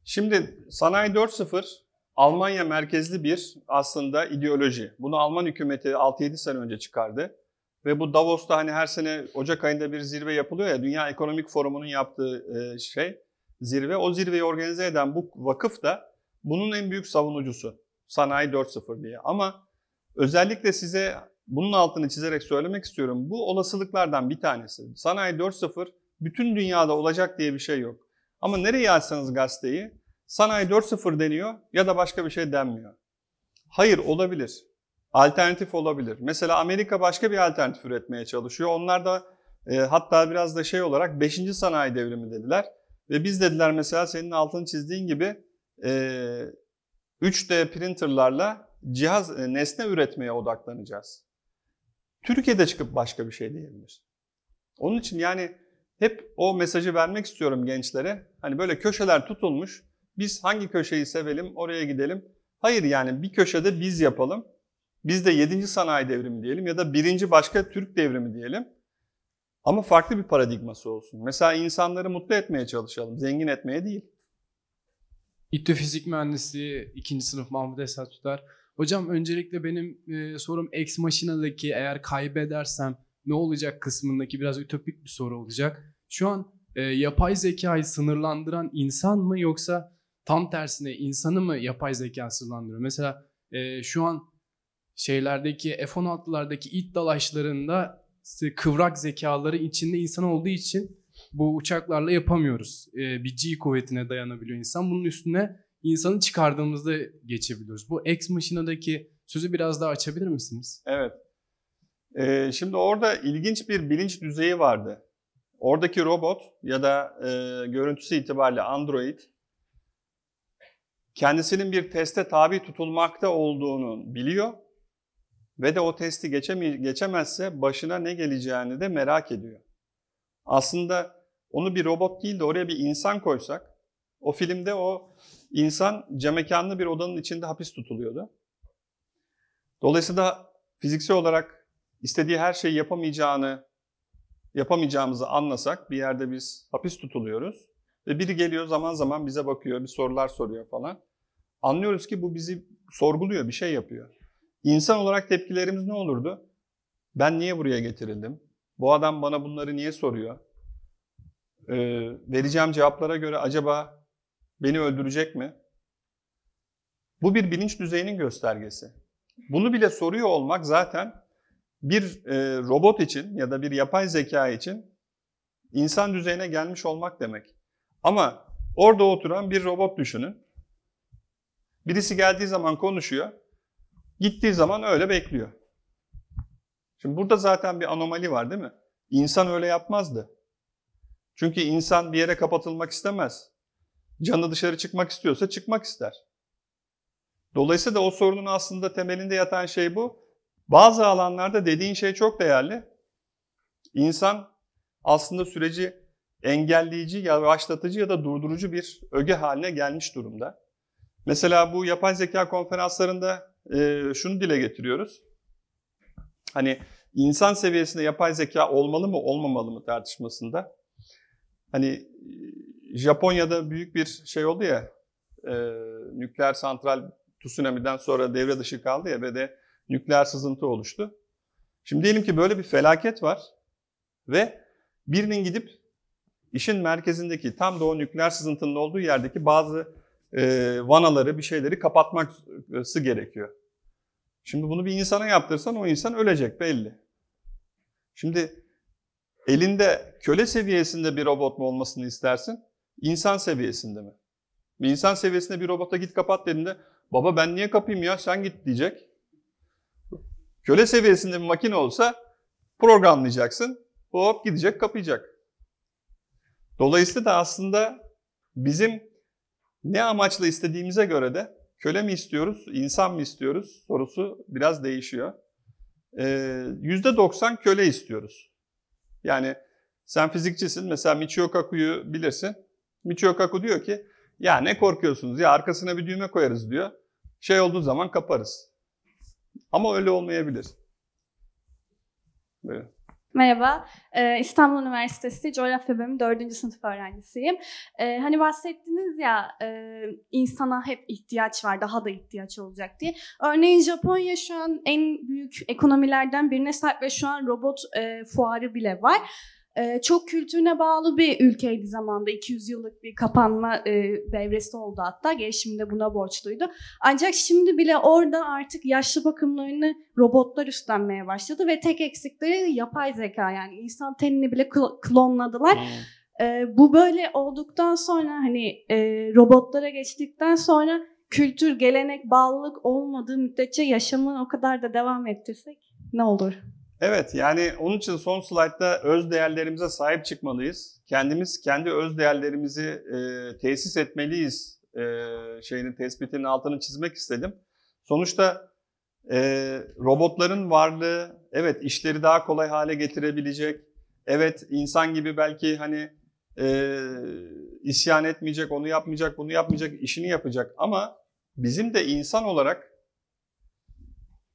şimdi Sanayi 4.0 Almanya merkezli bir aslında ideoloji. Bunu Alman hükümeti 6-7 sene önce çıkardı. Ve bu Davos'ta hani her sene Ocak ayında bir zirve yapılıyor ya Dünya Ekonomik Forumu'nun yaptığı e, şey zirve. O zirveyi organize eden bu vakıf da bunun en büyük savunucusu. Sanayi 4.0 diye. Ama özellikle size bunun altını çizerek söylemek istiyorum. Bu olasılıklardan bir tanesi. Sanayi 4.0 bütün dünyada olacak diye bir şey yok. Ama nereye açsanız gazeteyi sanayi 4.0 deniyor ya da başka bir şey denmiyor. Hayır olabilir. Alternatif olabilir. Mesela Amerika başka bir alternatif üretmeye çalışıyor. Onlar da e, hatta biraz da şey olarak 5. sanayi devrimi dediler. Ve biz dediler mesela senin altını çizdiğin gibi e, 3D printerlarla cihaz, e, nesne üretmeye odaklanacağız. Türkiye'de çıkıp başka bir şey diyebilir. Onun için yani hep o mesajı vermek istiyorum gençlere. Hani böyle köşeler tutulmuş. Biz hangi köşeyi sevelim, oraya gidelim. Hayır yani bir köşede biz yapalım. Biz de 7. sanayi devrimi diyelim ya da birinci başka Türk devrimi diyelim. Ama farklı bir paradigması olsun. Mesela insanları mutlu etmeye çalışalım, zengin etmeye değil. İTÜ Fizik Mühendisliği 2. sınıf Mahmut Esat Tutar. Hocam öncelikle benim e, sorum Ex Machina'daki eğer kaybedersem ne olacak kısmındaki biraz ütopik bir soru olacak. Şu an e, yapay zekayı sınırlandıran insan mı yoksa tam tersine insanı mı yapay zeka sınırlandırıyor? Mesela e, şu an şeylerdeki F-16'lardaki ilk dalaşlarında kıvrak zekaları içinde insan olduğu için bu uçaklarla yapamıyoruz. Ee, bir G kuvvetine dayanabiliyor insan. Bunun üstüne insanı çıkardığımızda geçebiliyoruz. Bu Ex Machina'daki sözü biraz daha açabilir misiniz? Evet. Ee, şimdi orada ilginç bir bilinç düzeyi vardı. Oradaki robot ya da e, görüntüsü itibariyle Android kendisinin bir teste tabi tutulmakta olduğunu biliyor ve de o testi geçeme- geçemezse başına ne geleceğini de merak ediyor. Aslında onu bir robot değil de oraya bir insan koysak, o filmde o insan camekanlı bir odanın içinde hapis tutuluyordu. Dolayısıyla fiziksel olarak istediği her şeyi yapamayacağını, yapamayacağımızı anlasak bir yerde biz hapis tutuluyoruz. Ve biri geliyor zaman zaman bize bakıyor, bir sorular soruyor falan. Anlıyoruz ki bu bizi sorguluyor, bir şey yapıyor. İnsan olarak tepkilerimiz ne olurdu? Ben niye buraya getirildim? Bu adam bana bunları niye soruyor? Ee, vereceğim cevaplara göre acaba beni öldürecek mi? Bu bir bilinç düzeyinin göstergesi. Bunu bile soruyor olmak zaten bir e, robot için ya da bir yapay zeka için insan düzeyine gelmiş olmak demek. Ama orada oturan bir robot düşünün. Birisi geldiği zaman konuşuyor. Gittiği zaman öyle bekliyor. Şimdi burada zaten bir anomali var değil mi? İnsan öyle yapmazdı. Çünkü insan bir yere kapatılmak istemez. Canı dışarı çıkmak istiyorsa çıkmak ister. Dolayısıyla o sorunun aslında temelinde yatan şey bu. Bazı alanlarda dediğin şey çok değerli. İnsan aslında süreci engelleyici, yavaşlatıcı ya da durdurucu bir öge haline gelmiş durumda. Mesela bu yapay zeka konferanslarında e, şunu dile getiriyoruz. Hani insan seviyesinde yapay zeka olmalı mı olmamalı mı tartışmasında. Hani e, Japonya'da büyük bir şey oldu ya, e, nükleer santral tsunami'den sonra devre dışı kaldı ya ve de nükleer sızıntı oluştu. Şimdi diyelim ki böyle bir felaket var ve birinin gidip işin merkezindeki tam da o nükleer sızıntının olduğu yerdeki bazı e, vanaları, bir şeyleri kapatması gerekiyor. Şimdi bunu bir insana yaptırsan o insan ölecek belli. Şimdi elinde köle seviyesinde bir robot mu olmasını istersin? İnsan seviyesinde mi? Bir insan seviyesinde bir robota git kapat dediğinde baba ben niye kapayım ya sen git diyecek. Köle seviyesinde bir makine olsa programlayacaksın. Hop gidecek kapayacak. Dolayısıyla da aslında bizim ne amaçla istediğimize göre de köle mi istiyoruz, insan mı istiyoruz sorusu biraz değişiyor. Ee, %90 köle istiyoruz. Yani sen fizikçisin, mesela Michio Kaku'yu bilirsin. Michio Kaku diyor ki, ya ne korkuyorsunuz ya arkasına bir düğme koyarız diyor. Şey olduğu zaman kaparız. Ama öyle olmayabilir. Böyle. Merhaba, ee, İstanbul Üniversitesi Coğrafya Bölümü 4. sınıf öğrencisiyim. Ee, hani bahsettiniz ya e, insana hep ihtiyaç var, daha da ihtiyaç olacak diye. Örneğin Japonya şu an en büyük ekonomilerden birine sahip ve şu an robot e, fuarı bile var. E, çok kültürüne bağlı bir ülkeydi zamanda. 200 yıllık bir kapanma e, devresi oldu hatta. Gelişimde buna borçluydu. Ancak şimdi bile orada artık yaşlı bakımlarını robotlar üstlenmeye başladı ve tek eksikleri yapay zeka yani insan tenini bile kl- klonladılar. Ee, bu böyle olduktan sonra hani e, robotlara geçtikten sonra kültür, gelenek, bağlılık olmadığı müddetçe yaşamı o kadar da devam ettirsek ne olur? Evet yani onun için son slaytta öz değerlerimize sahip çıkmalıyız. Kendimiz kendi öz değerlerimizi e, tesis etmeliyiz e, şeyinin tespitinin altını çizmek istedim. Sonuçta e, robotların varlığı evet işleri daha kolay hale getirebilecek. Evet insan gibi belki hani e, isyan etmeyecek, onu yapmayacak, bunu yapmayacak, işini yapacak ama bizim de insan olarak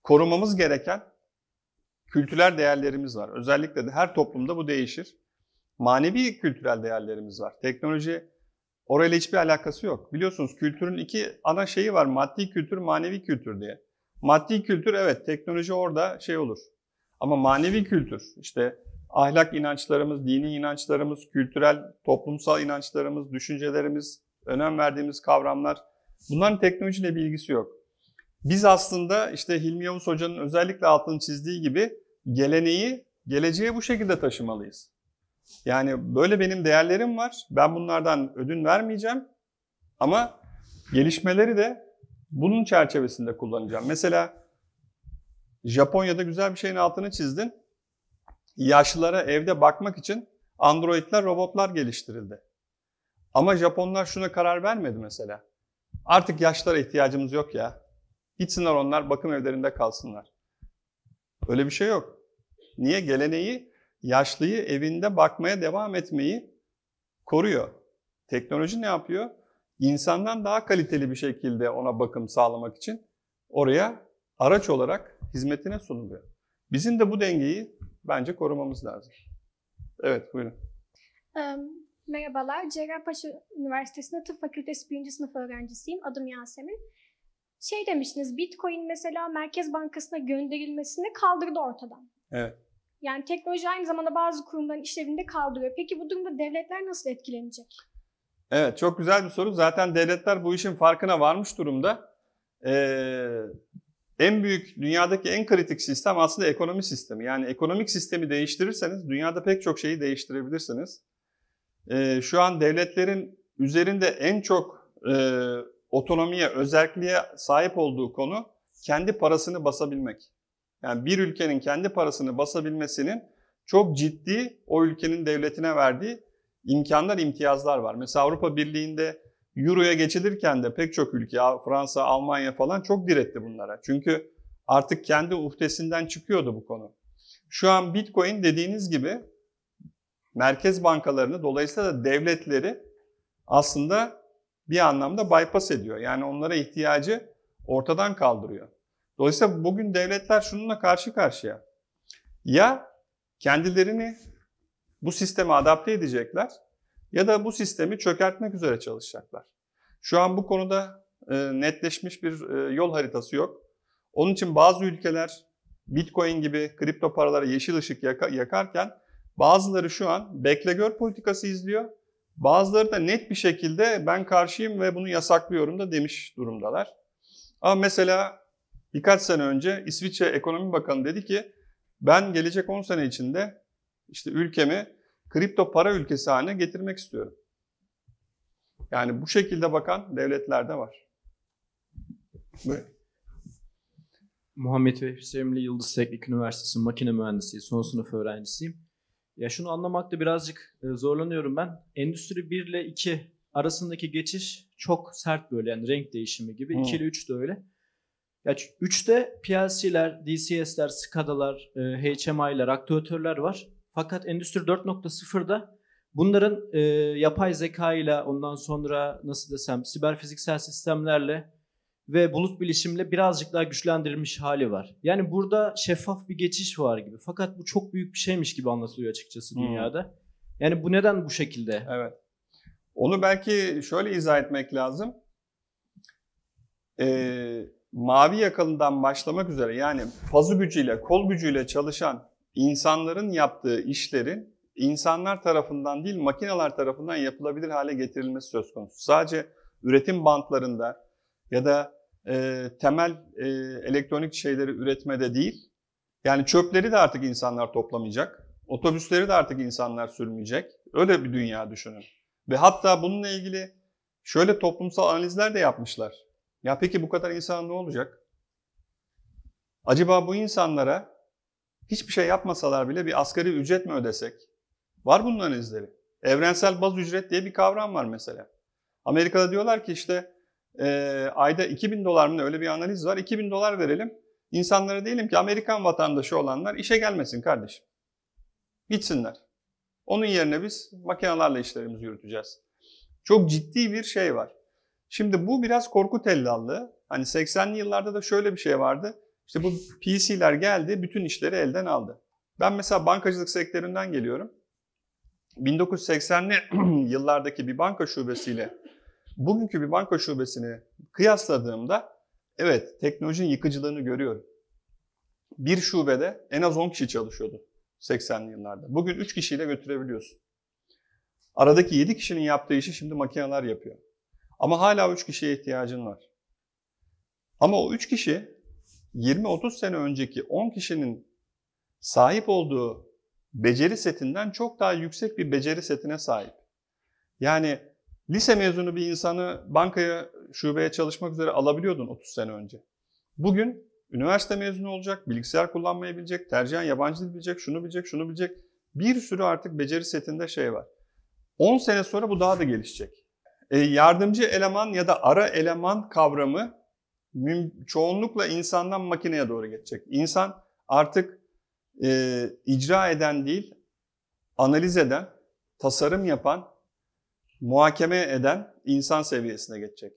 korumamız gereken kültürel değerlerimiz var. Özellikle de her toplumda bu değişir. Manevi kültürel değerlerimiz var. Teknoloji orayla hiçbir alakası yok. Biliyorsunuz kültürün iki ana şeyi var. Maddi kültür, manevi kültür diye. Maddi kültür evet teknoloji orada şey olur. Ama manevi kültür işte ahlak inançlarımız, dini inançlarımız, kültürel, toplumsal inançlarımız, düşüncelerimiz, önem verdiğimiz kavramlar bunların teknolojiyle bir ilgisi yok. Biz aslında işte Hilmi Yavuz Hoca'nın özellikle altını çizdiği gibi geleneği geleceğe bu şekilde taşımalıyız. Yani böyle benim değerlerim var. Ben bunlardan ödün vermeyeceğim. Ama gelişmeleri de bunun çerçevesinde kullanacağım. Mesela Japonya'da güzel bir şeyin altını çizdin. Yaşlılara evde bakmak için androidler, robotlar geliştirildi. Ama Japonlar şuna karar vermedi mesela. Artık yaşlara ihtiyacımız yok ya. Gitsinler onlar bakım evlerinde kalsınlar. Öyle bir şey yok. Niye? Geleneği yaşlıyı evinde bakmaya devam etmeyi koruyor. Teknoloji ne yapıyor? İnsandan daha kaliteli bir şekilde ona bakım sağlamak için oraya araç olarak hizmetine sunuluyor. Bizim de bu dengeyi bence korumamız lazım. Evet buyurun. Ee, Merhabalar, Cerrahpaşa Üniversitesi'nde Tıp Fakültesi 1. sınıf öğrencisiyim. Adım Yasemin. Şey demiştiniz, Bitcoin mesela Merkez Bankası'na gönderilmesini kaldırdı ortadan. Evet. Yani teknoloji aynı zamanda bazı kurumların işlevini de kaldırıyor. Peki bu durumda devletler nasıl etkilenecek? Evet çok güzel bir soru. Zaten devletler bu işin farkına varmış durumda. Ee, en büyük, dünyadaki en kritik sistem aslında ekonomi sistemi. Yani ekonomik sistemi değiştirirseniz dünyada pek çok şeyi değiştirebilirsiniz. Ee, şu an devletlerin üzerinde en çok e, otonomiye, özelliğe sahip olduğu konu kendi parasını basabilmek. Yani bir ülkenin kendi parasını basabilmesinin çok ciddi o ülkenin devletine verdiği imkanlar, imtiyazlar var. Mesela Avrupa Birliği'nde Euro'ya geçilirken de pek çok ülke, Fransa, Almanya falan çok diretti bunlara. Çünkü artık kendi uhdesinden çıkıyordu bu konu. Şu an Bitcoin dediğiniz gibi merkez bankalarını dolayısıyla da devletleri aslında bir anlamda bypass ediyor. Yani onlara ihtiyacı ortadan kaldırıyor. Dolayısıyla bugün devletler şununla karşı karşıya. Ya kendilerini bu sisteme adapte edecekler ya da bu sistemi çökertmek üzere çalışacaklar. Şu an bu konuda e, netleşmiş bir e, yol haritası yok. Onun için bazı ülkeler Bitcoin gibi kripto paralara yeşil ışık yaka, yakarken bazıları şu an bekle gör politikası izliyor. Bazıları da net bir şekilde ben karşıyım ve bunu yasaklıyorum da demiş durumdalar. Ama mesela birkaç sene önce İsviçre Ekonomi Bakanı dedi ki ben gelecek 10 sene içinde işte ülkemi kripto para ülkesi haline getirmek istiyorum. Yani bu şekilde bakan devletler de var. Buyurun. Muhammed Vehbi Sevimli Yıldız Teknik Üniversitesi Makine Mühendisliği son sınıf öğrencisiyim. Ya şunu anlamakta birazcık e, zorlanıyorum ben. Endüstri 1 ile 2 arasındaki geçiş çok sert böyle yani renk değişimi gibi. Hmm. 2 ile 3 de öyle. Ya 3'te PLC'ler, DCS'ler, SCADA'lar, e, HMI'ler, aktüatörler var. Fakat Endüstri 4.0'da bunların e, yapay zeka ile ondan sonra nasıl desem siber fiziksel sistemlerle ve bulut bilişimle birazcık daha güçlendirilmiş hali var. Yani burada şeffaf bir geçiş var gibi. Fakat bu çok büyük bir şeymiş gibi anlatılıyor açıkçası Hmm. dünyada. Yani bu neden bu şekilde? Evet. Onu belki şöyle izah etmek lazım. Ee, mavi yakalından başlamak üzere yani fazı gücüyle, kol gücüyle çalışan insanların yaptığı işlerin insanlar tarafından değil makineler tarafından yapılabilir hale getirilmesi söz konusu. Sadece üretim bantlarında ya da e, temel e, elektronik şeyleri üretmede değil. Yani çöpleri de artık insanlar toplamayacak. Otobüsleri de artık insanlar sürmeyecek. Öyle bir dünya düşünün. Ve hatta bununla ilgili şöyle toplumsal analizler de yapmışlar. Ya peki bu kadar insan ne olacak? Acaba bu insanlara hiçbir şey yapmasalar bile bir asgari ücret mi ödesek? Var bunların izleri. Evrensel baz ücret diye bir kavram var mesela. Amerika'da diyorlar ki işte e, ayda 2000 dolar mı öyle bir analiz var. 2000 dolar verelim. İnsanlara diyelim ki Amerikan vatandaşı olanlar işe gelmesin kardeşim. Gitsinler. Onun yerine biz makinelerle işlerimizi yürüteceğiz. Çok ciddi bir şey var. Şimdi bu biraz korku tellallığı. Hani 80'li yıllarda da şöyle bir şey vardı. İşte bu PC'ler geldi, bütün işleri elden aldı. Ben mesela bankacılık sektöründen geliyorum. 1980'li yıllardaki bir banka şubesiyle bugünkü bir banka şubesini kıyasladığımda evet teknolojinin yıkıcılığını görüyorum. Bir şubede en az 10 kişi çalışıyordu 80'li yıllarda. Bugün 3 kişiyle götürebiliyorsun. Aradaki 7 kişinin yaptığı işi şimdi makineler yapıyor. Ama hala 3 kişiye ihtiyacın var. Ama o 3 kişi 20-30 sene önceki 10 kişinin sahip olduğu beceri setinden çok daha yüksek bir beceri setine sahip. Yani lise mezunu bir insanı bankaya, şubeye çalışmak üzere alabiliyordun 30 sene önce. Bugün üniversite mezunu olacak, bilgisayar kullanmayı bilecek, tercihen yabancı dil bilecek, şunu bilecek, şunu bilecek. Bir sürü artık beceri setinde şey var. 10 sene sonra bu daha da gelişecek. E, yardımcı eleman ya da ara eleman kavramı çoğunlukla insandan makineye doğru geçecek. İnsan artık e, icra eden değil, analiz eden, tasarım yapan, muhakeme eden insan seviyesine geçecek.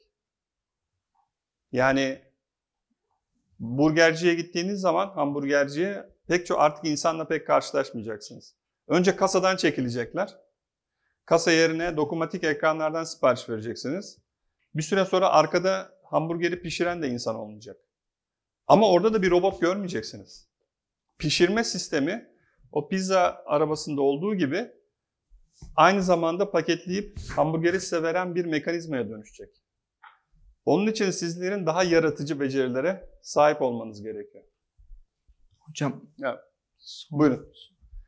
Yani burgerciye gittiğiniz zaman hamburgerciye pek çok artık insanla pek karşılaşmayacaksınız. Önce kasadan çekilecekler. Kasa yerine dokunmatik ekranlardan sipariş vereceksiniz. Bir süre sonra arkada hamburgeri pişiren de insan olmayacak. Ama orada da bir robot görmeyeceksiniz. Pişirme sistemi o pizza arabasında olduğu gibi aynı zamanda paketleyip hamburgeri size veren bir mekanizmaya dönüşecek. Onun için sizlerin daha yaratıcı becerilere sahip olmanız gerekiyor. Hocam. Evet. son- Buyurun.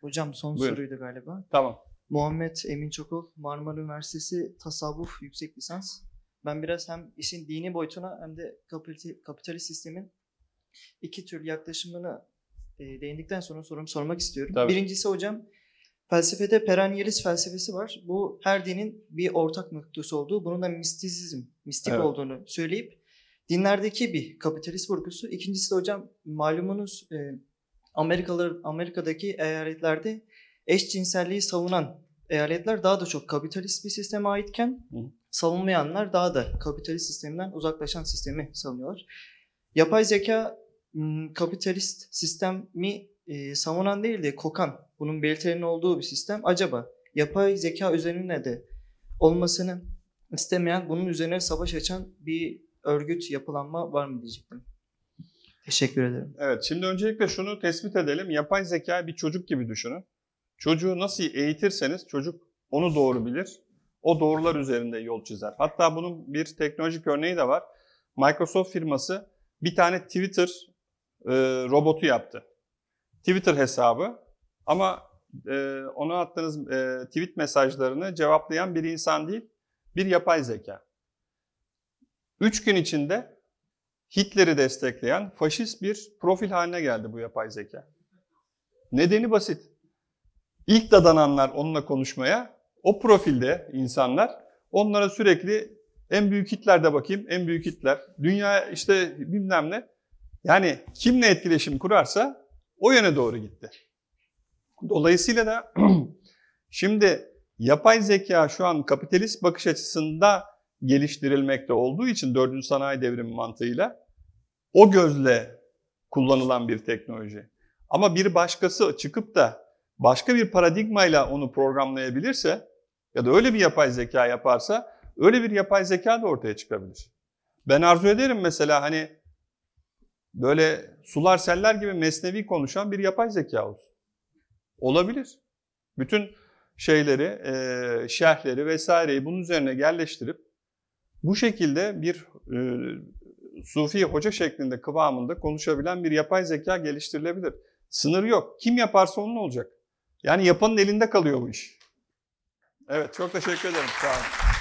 Hocam son Buyurun. soruydu galiba. Tamam. Muhammed Emin Çokol, Marmara Üniversitesi Tasavvuf Yüksek Lisans. Ben biraz hem işin dini boyutuna hem de kapital- kapitalist sistemin iki tür yaklaşımını e, değindikten sonra sorumu sormak istiyorum. Tabii. Birincisi hocam, felsefede perennialist felsefesi var. Bu her dinin bir ortak noktası olduğu, bunun da mistisizm, mistik Evet. olduğunu söyleyip dinlerdeki bir kapitalist vurgusu. İkincisi de hocam malumunuz e, Amerikalılar, Amerika'daki eyaletlerde eşcinselliği savunan eyaletler daha da çok kapitalist bir sisteme aitken Hı. savunmayanlar daha da kapitalist sistemden uzaklaşan sistemi savunuyorlar. Yapay zeka kapitalist sistemi e, savunan değil de kokan, bunun belirtilerinin olduğu bir sistem. Acaba yapay zeka üzerine de olmasını istemeyen, bunun üzerine savaş açan bir örgüt, yapılanma var mı diyecektim. Teşekkür ederim. Evet, şimdi öncelikle şunu tespit edelim. Yapay zeka bir çocuk gibi düşünün. Çocuğu nasıl eğitirseniz çocuk onu doğru bilir. O doğrular üzerinde yol çizer. Hatta bunun bir teknolojik örneği de var. Microsoft firması bir tane Twitter e, robotu yaptı. Twitter hesabı ama e, ona attığınız e, tweet mesajlarını cevaplayan bir insan değil, bir yapay zeka. Üç gün içinde Hitler'i destekleyen faşist bir profil haline geldi bu yapay zeka. Nedeni basit. İlk dadananlar onunla konuşmaya, o profilde insanlar onlara sürekli en büyük Hitler de bakayım, en büyük Hitler. Dünya işte bilmem ne. Yani kimle etkileşim kurarsa o yöne doğru gitti. Dolayısıyla da şimdi yapay zeka şu an kapitalist bakış açısında geliştirilmekte olduğu için 4. sanayi devrimi mantığıyla o gözle kullanılan bir teknoloji. Ama bir başkası çıkıp da başka bir paradigmayla onu programlayabilirse ya da öyle bir yapay zeka yaparsa öyle bir yapay zeka da ortaya çıkabilir. Ben arzu ederim mesela hani böyle sular seller gibi mesnevi konuşan bir yapay zeka olsun. Olabilir. Bütün şeyleri, e, şerhleri vesaireyi bunun üzerine yerleştirip bu şekilde bir e, sufi hoca şeklinde kıvamında konuşabilen bir yapay zeka geliştirilebilir. Sınır yok. Kim yaparsa onun olacak. Yani yapanın elinde kalıyor bu iş. Evet çok teşekkür ederim. Sağ olun.